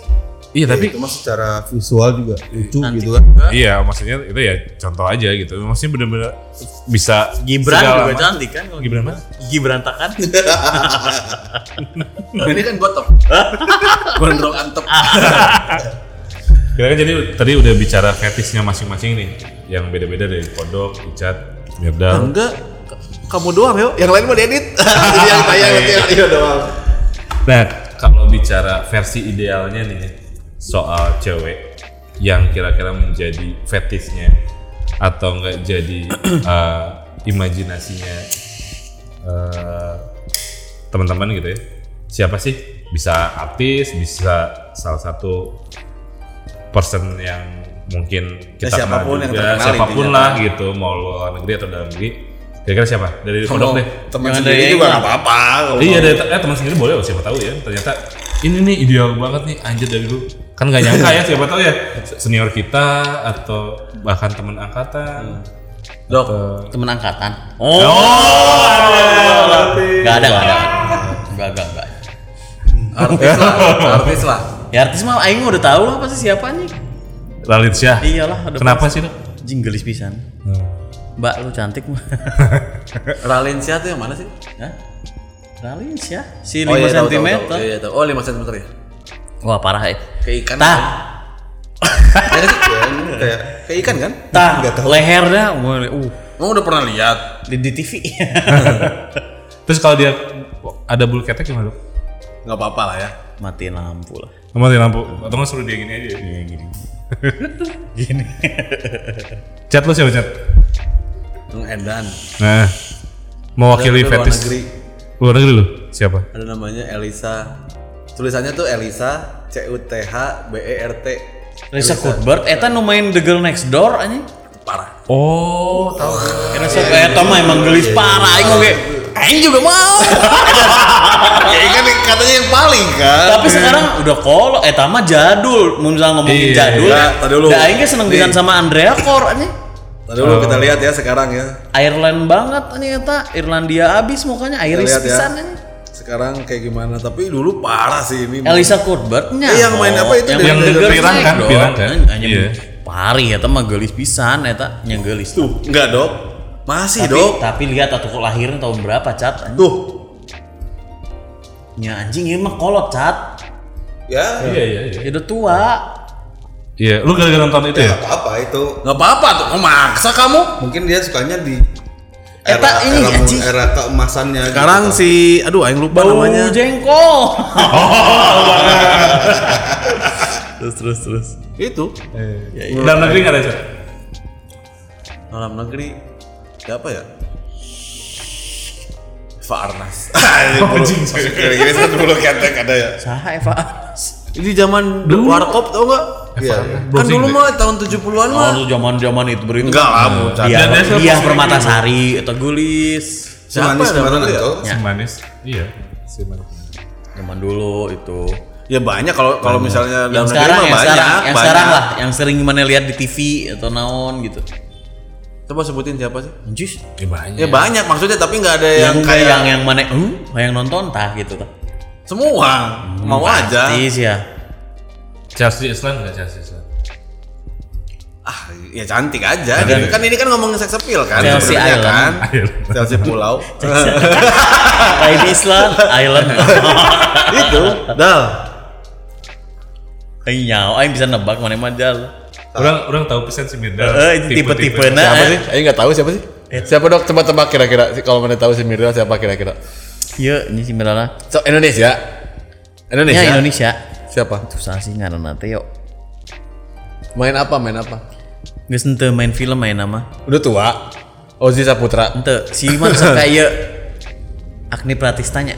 Iya tapi itu mah secara visual juga lucu Nanti gitu kan. Iya maksudnya itu ya contoh aja gitu. Maksudnya bener-bener bisa Gibran juga macam. cantik kan kalau Gibran mana? gigi berantakan. Ini kan gua top. Gondrong antep. kita kan jadi tadi udah bicara fetishnya masing-masing nih yang beda-beda dari kodok, Mirdal Enggak. Kamu doang yuk. Yang lain mau diedit. Jadi yang tayang nanti yang dia doang. Nah, kalau bicara versi idealnya nih soal cewek yang kira-kira menjadi fetishnya atau enggak jadi eh, imajinasinya eh, teman-teman gitu ya. Siapa sih? Bisa artis, bisa salah satu person yang mungkin kita Ya, kenal siapa pun yang juga, terkenal siapa pun intinya. lah gitu, mau luar negeri atau dalam negeri. Kira-kira siapa? Dari kodok deh. Teman sendiri dari juga yang- nggak apa-apa. Iya dari eh, teman sendiri boleh loh siapa tahu ya. Ternyata ini nih ideal banget nih anjir dari dulu. Kan gak nyangka ya siapa tahu ya senior kita atau bahkan teman angkatan. dok Atau- temen angkatan oh, nggak ada nggak ada nggak nggak nggak artis lah, artis lah. ya artis mah aing mah udah tahu lah pasti siapa nih Lalit Syah. iyalah Kenapa sih dok? jing gelis pisan mbak lu cantik mah Ralinsia tuh yang mana sih? Hah? Ralin sih ya si 5 Oh, iya, tahu, tahu, cm tahu. Iya, iya, tahu. Oh, 5 cm ya. wah parah ya Kayak ikan. tah Ya? Ya, kayak Kayak ikan kan? tah lehernya uh Emang udah pernah lihat? di, di TV Terus kalau dia ada bulu ketek gimana dok? Nggak apa-apa lah ya. matiin lampu lah Mati lampu atau nggak suruh dia gini aja? Iya gini Gini. Chat lu siapa chat? Yang Edan. Nah, mewakili Dari luar fetish negeri. luar negeri lu siapa? Ada namanya Elisa. Tulisannya tuh Elisa C U T H B E R T. Lisa Cuthbert eta nu main The Girl Next Door anjing Parah. Oh, tahu. karena sok eta mah emang gelis parah aing oge aing juga mau ya kan katanya yang paling kan. tapi sekarang udah kolot eta mah jadul mun misalnya ngomongin Iya, jadul iya. Tadi dulu. da aing ge seneng Nih. pisan sama Andrea Kor anjing Tadi dulu kita lihat ya sekarang ya. Ireland banget anjing eta Irlandia abis mukanya Irish ya. pisan anjing Sekarang kayak gimana? Tapi dulu parah sih ini. Elisa Cuthbert nya Eh, yang main apa itu? yang, Yang The Girl Pirang kan. Pirang kan? Anjing, Iya. Pari eta mah gelis pisan eta nya gelis Tuh, enggak dok. Masih tapi, dok. tapi lihat atau kok lahirnya tahun berapa cat. Tuh, nya anjing ini mah kolot cat ya Iya iya iya. ya udah tua Iya, lu gara-gara nonton itu Ya ya? nggak apa-apa itu. Nggak apa-apa tuh, kok maksa kamu? Mungkin dia sukanya di Eta era ini, era, anjing. era keemasannya. Sekarang gitu. si, aduh, aing lupa Bau namanya. jengkol. terus terus terus. Itu Dalam negeri nggak ada Cak? dalam negeri siapa ya? Farnas. Anjing, Kira-kira satu dulu kata ada ya. Saha Eva? Ini zaman dulu warkop tau nggak? Iya, iya. Kan dulu mah tahun 70-an mah. Oh, zaman-zaman itu beritu. Enggak lah, bocah. Dia, Dan dia dia, permata sari atau gulis. Siapa kemarin itu. Ya. Si manis. Iya, si manis. Zaman dulu itu. Ya banyak kalau kalau misalnya dalam Yang negeri sekarang, mah yang banyak, sekarang, yang banyak. sekarang lah, yang sering mana lihat di TV atau naon gitu. Coba sebutin siapa sih? Anjis. Ya banyak. Ya banyak maksudnya tapi nggak ada Yang yang, kayak yang yang mana? Hmm, yang nonton tah gitu tah. semua mau aja. Pasti sih ya. Chelsea Island nggak Chelsea Island? Ah, ya cantik aja. gitu. Kan ini kan ngomongin seks appeal kan. Chelsea sebenarnya Island. kan. Ayo. Chelsea Pulau. Lain Island, Island. itu, dal. Nyawa, aing bisa nebak mana mah jal. Orang orang tahu pisan si Mirda. Eh, itu tipe-tipe na. Siapa sih? Ayo nggak tahu siapa sih? Siapa dok? Coba tebak kira-kira. Kalau mana tahu si Mirda siapa kira-kira? Iya, ini si Mirana. So, Indonesia. Indonesia. Ya Indonesia. Siapa? Tuh sah sih ngaran nanti yuk. Main apa? Main apa? Geus ente main film main nama. Udah tua. Ozi Saputra. Ente si Iman sok kayak Agni Pratistanya.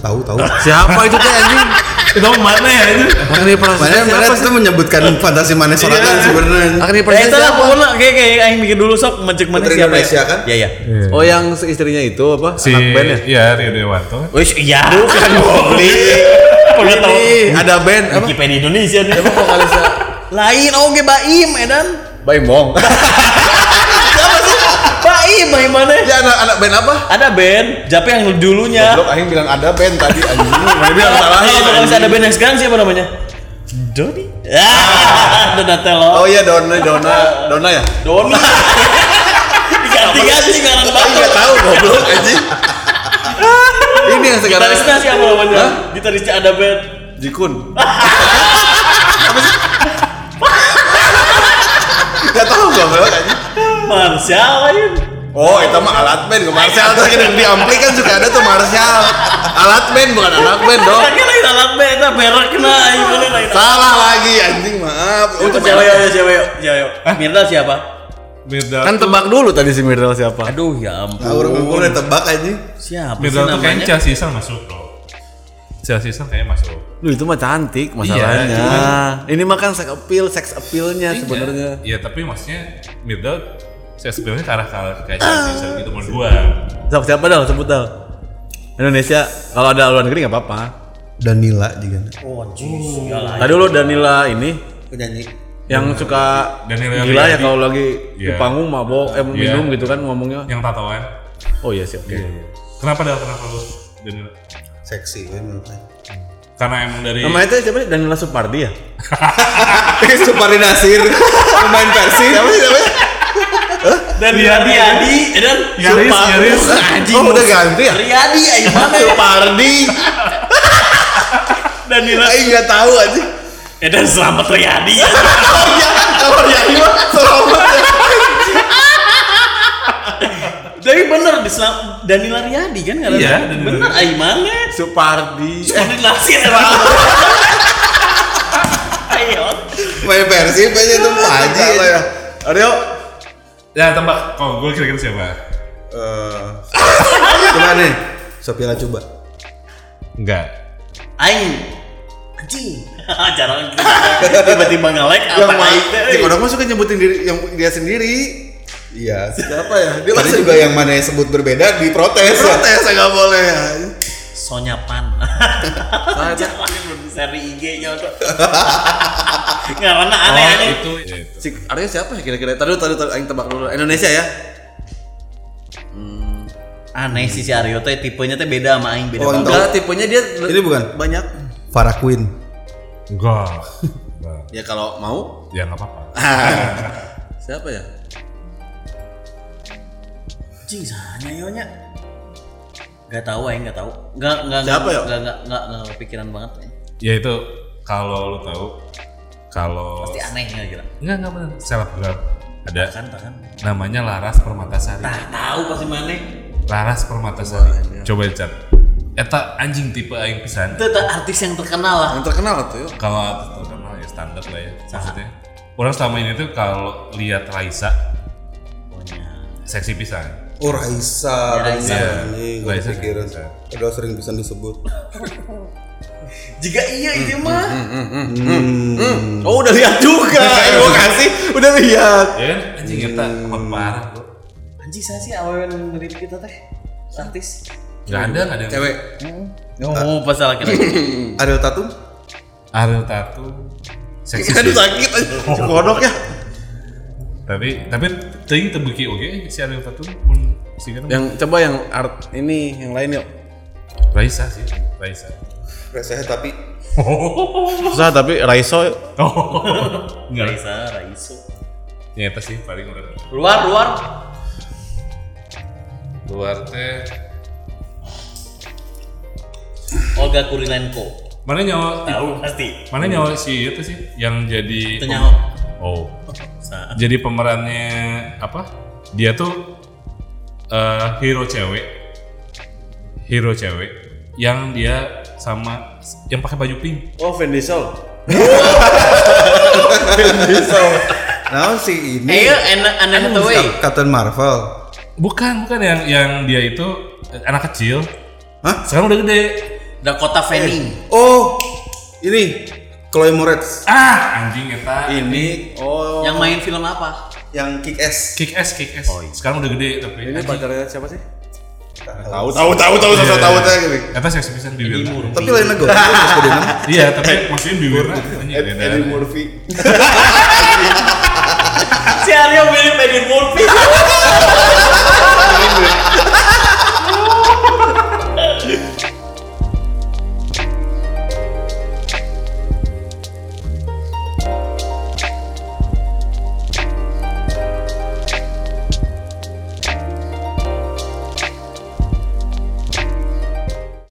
Tahu tahu. Siapa itu teh anjing? Itu mana ya ini? Agni Pratista Mana mana siapa itu menyebutkan fantasi manis sorangan sebenarnya. Agni Eh, Pratista itu lah pokoknya kayak kayak aing mikir dulu sok mencek mana Putri siapa Indonesia ya? kan? Iya iya. Oh yang istrinya itu apa? Si Anak band ya? Iya, Rio Dewanto. Wih, iya. Bukan tahu Ini ada band apa? Wikipedia Indonesia nih. Apa vokalisnya? Lain oke Baim edan. Baim Bong. Baim Baim mana? Ya anak anak band apa? Ada band, Jape yang dulunya. Goblok aing bilang ada band tadi anjing. Mana bilang salah Kalau kalau anjing. ada band yang sekarang siapa namanya? Doni. Ah, Donatello. Oh iya Dona Dona Dona ya? Doni. Diganti-ganti Aing banget. enggak tahu goblok anjing. Ini yang sekarang Gitarisnya siapa namanya? Gitarisnya ada band. Jikun. Gak tahu goblok anjing. Marshall lain. Oh, itu mah alat band, Martial tuh kan di ampli kan suka ada tuh Martial. Alat band bukan anak band dong. Kayaknya lain alat band, itu merek kena. Ini lain Salah lagi anjing, maaf. Itu siapa ya? Siapa ya? Siapa ya? Mirda siapa? Mirda. Kan tebak dulu tadi si Mirdal siapa? Aduh ya Tahu orang ampun. gue udah tebak aja. Siapa Mirda tuh kayaknya? Chelsea masuk. Chelsea Island kayaknya masuk. Lu itu mah cantik masalahnya. Iya, Ini mah kan sex appeal, sex appealnya sebenarnya. Iya, tapi maksudnya Mirda saya sebenarnya ke arah kayak Island gitu menurut gua. Siapa siapa dal sebut dal. Indonesia kalau ada luar negeri nggak apa-apa. Danila juga. Oh, jis. Iyalah. Tadi lu Danila ini Penyanyi. yang suka Danila gila ya kalau lagi di Iya. panggung mabok eh Iya. minum gitu kan ngomongnya. Yang tatoan. Oh iya sih oke. Kenapa Del? Kenapa lu? Danila? Seksi kan menurutnya. Karena emang dari Namanya itu siapa sih? Danila Supardi ya? Supari Nasir pemain Persib. Siapa sih namanya? Dan Riyadi Adi, dan Yaris, Yaris. Anjing. Oh udah ganti ya? Riyadi ayo mana ya? Supardi. Dan Nila. Aing nggak tahu aja. Eh dan selamat Riyadi. Oh iya, kalau ini mah selamat ya. Tapi bener di Selam- Danila Riyadi kan nggak ada? Iya, Bener ayo mana? Supardi. Eh, Seperti nasir. Ayo. Main Persib aja tuh Haji. salah ya. Ya tembak. Oh, gue kira-kira siapa? Eh, Coba nih. Sophia coba. Enggak. Aing. Anjing. Jarang gitu. tiba-tiba ngelek Yang apa mah, aing euy. Kodok mah suka nyebutin diri yang dia sendiri. Iya. Siapa ya? Dia Tadi juga yang mana yang sebut berbeda diprotes. ya. protes nggak boleh ya. Sonya Pan. Itu- Jangan belum seri IG-nya tuh. Karena aneh Oh, aneh. itu. Itu. Si Aryo siapa ya kira-kira? Tadi tadi tadi aing tebak dulu. Indonesia ya? Aneh sih si Aryo teh tipenya teh beda sama aing beda Oh. Enggak, tipenya dia Ini bukan? banyak. Farah Queen. Enggak. Enggak. Ya kalau mau Ya nggak apa-apa. siapa ya? Anjing sana yonya. Gak tahu aing gak tahu. Gak gak Siapa ya? Gak gak gak gak kepikiran banget. aing. Ya itu kalau lu tahu kalau Pasti aneh ya kira. enggak enggak benar selebgram ada Kan kan. namanya Laras Permatasari Nah, tahu pasti mana. Laras Permatasari coba cat eta anjing tipe aing pisan Itu tuh artis yang terkenal lah. Yang terkenal tuh kalau artis terkenal ya standar lah ya maksudnya orang selama ini tuh kalau lihat Raisa Pokoknya. seksi pisan Oh Raisa, Ya, Raisa. bener. Ini gue pikiran. Padahal sering bisa disebut. Jika iya itu mah. Oh udah lihat juga. Gua kasih udah lihat. ya kan anjing hot parah bro Anjing saya sih awalnya ngeri kita teh. Artis. nggak ada nggak ada Cewek. Oh, pas laki-laki. Ariel Tatum. Ariel Tatum seksi Aduh sih. sakit. Kodok ya. Tapi tapi ting terbukti oke si Ariel Tatum pun si kan Yang coba yang art ini yang lain yuk. Raisa sih Raisa Rasanya tapi Susah tapi Raiso enggak Raisa, Raiso. ya itu sih paling udah Luar, luar. luar teh Olga Kurilenko. mana nyawa Tahu pasti. mana nyawa si itu sih yang jadi Itu nyawa. oh Jadi pemerannya apa dia tuh eh, hero cewek hero cewek yang dia sama yang pakai baju pink Oh Vin Diesel. Nah si ini Eh, Anne Anne Hathaway. Captain Marvel. bukan bukan yang yang dia itu eh, anak kecil Hah? sekarang udah gede Dakota Fanning. Oh, ini Chloe Moretz ah anjing eta Ini oh Yang main film apa? yang kick ass. kick ass kick ass sekarang udah gede tapi ini pacarnya siapa sih? Tahu tahu tahu tahu tahu tahu tahu gitu. Eta seksi pisan bibirna. Tapi lain nama. Iya, tapi maksudnya anjing beda. Eddie Murphy. Si Aryo mirip Eddie Murphy.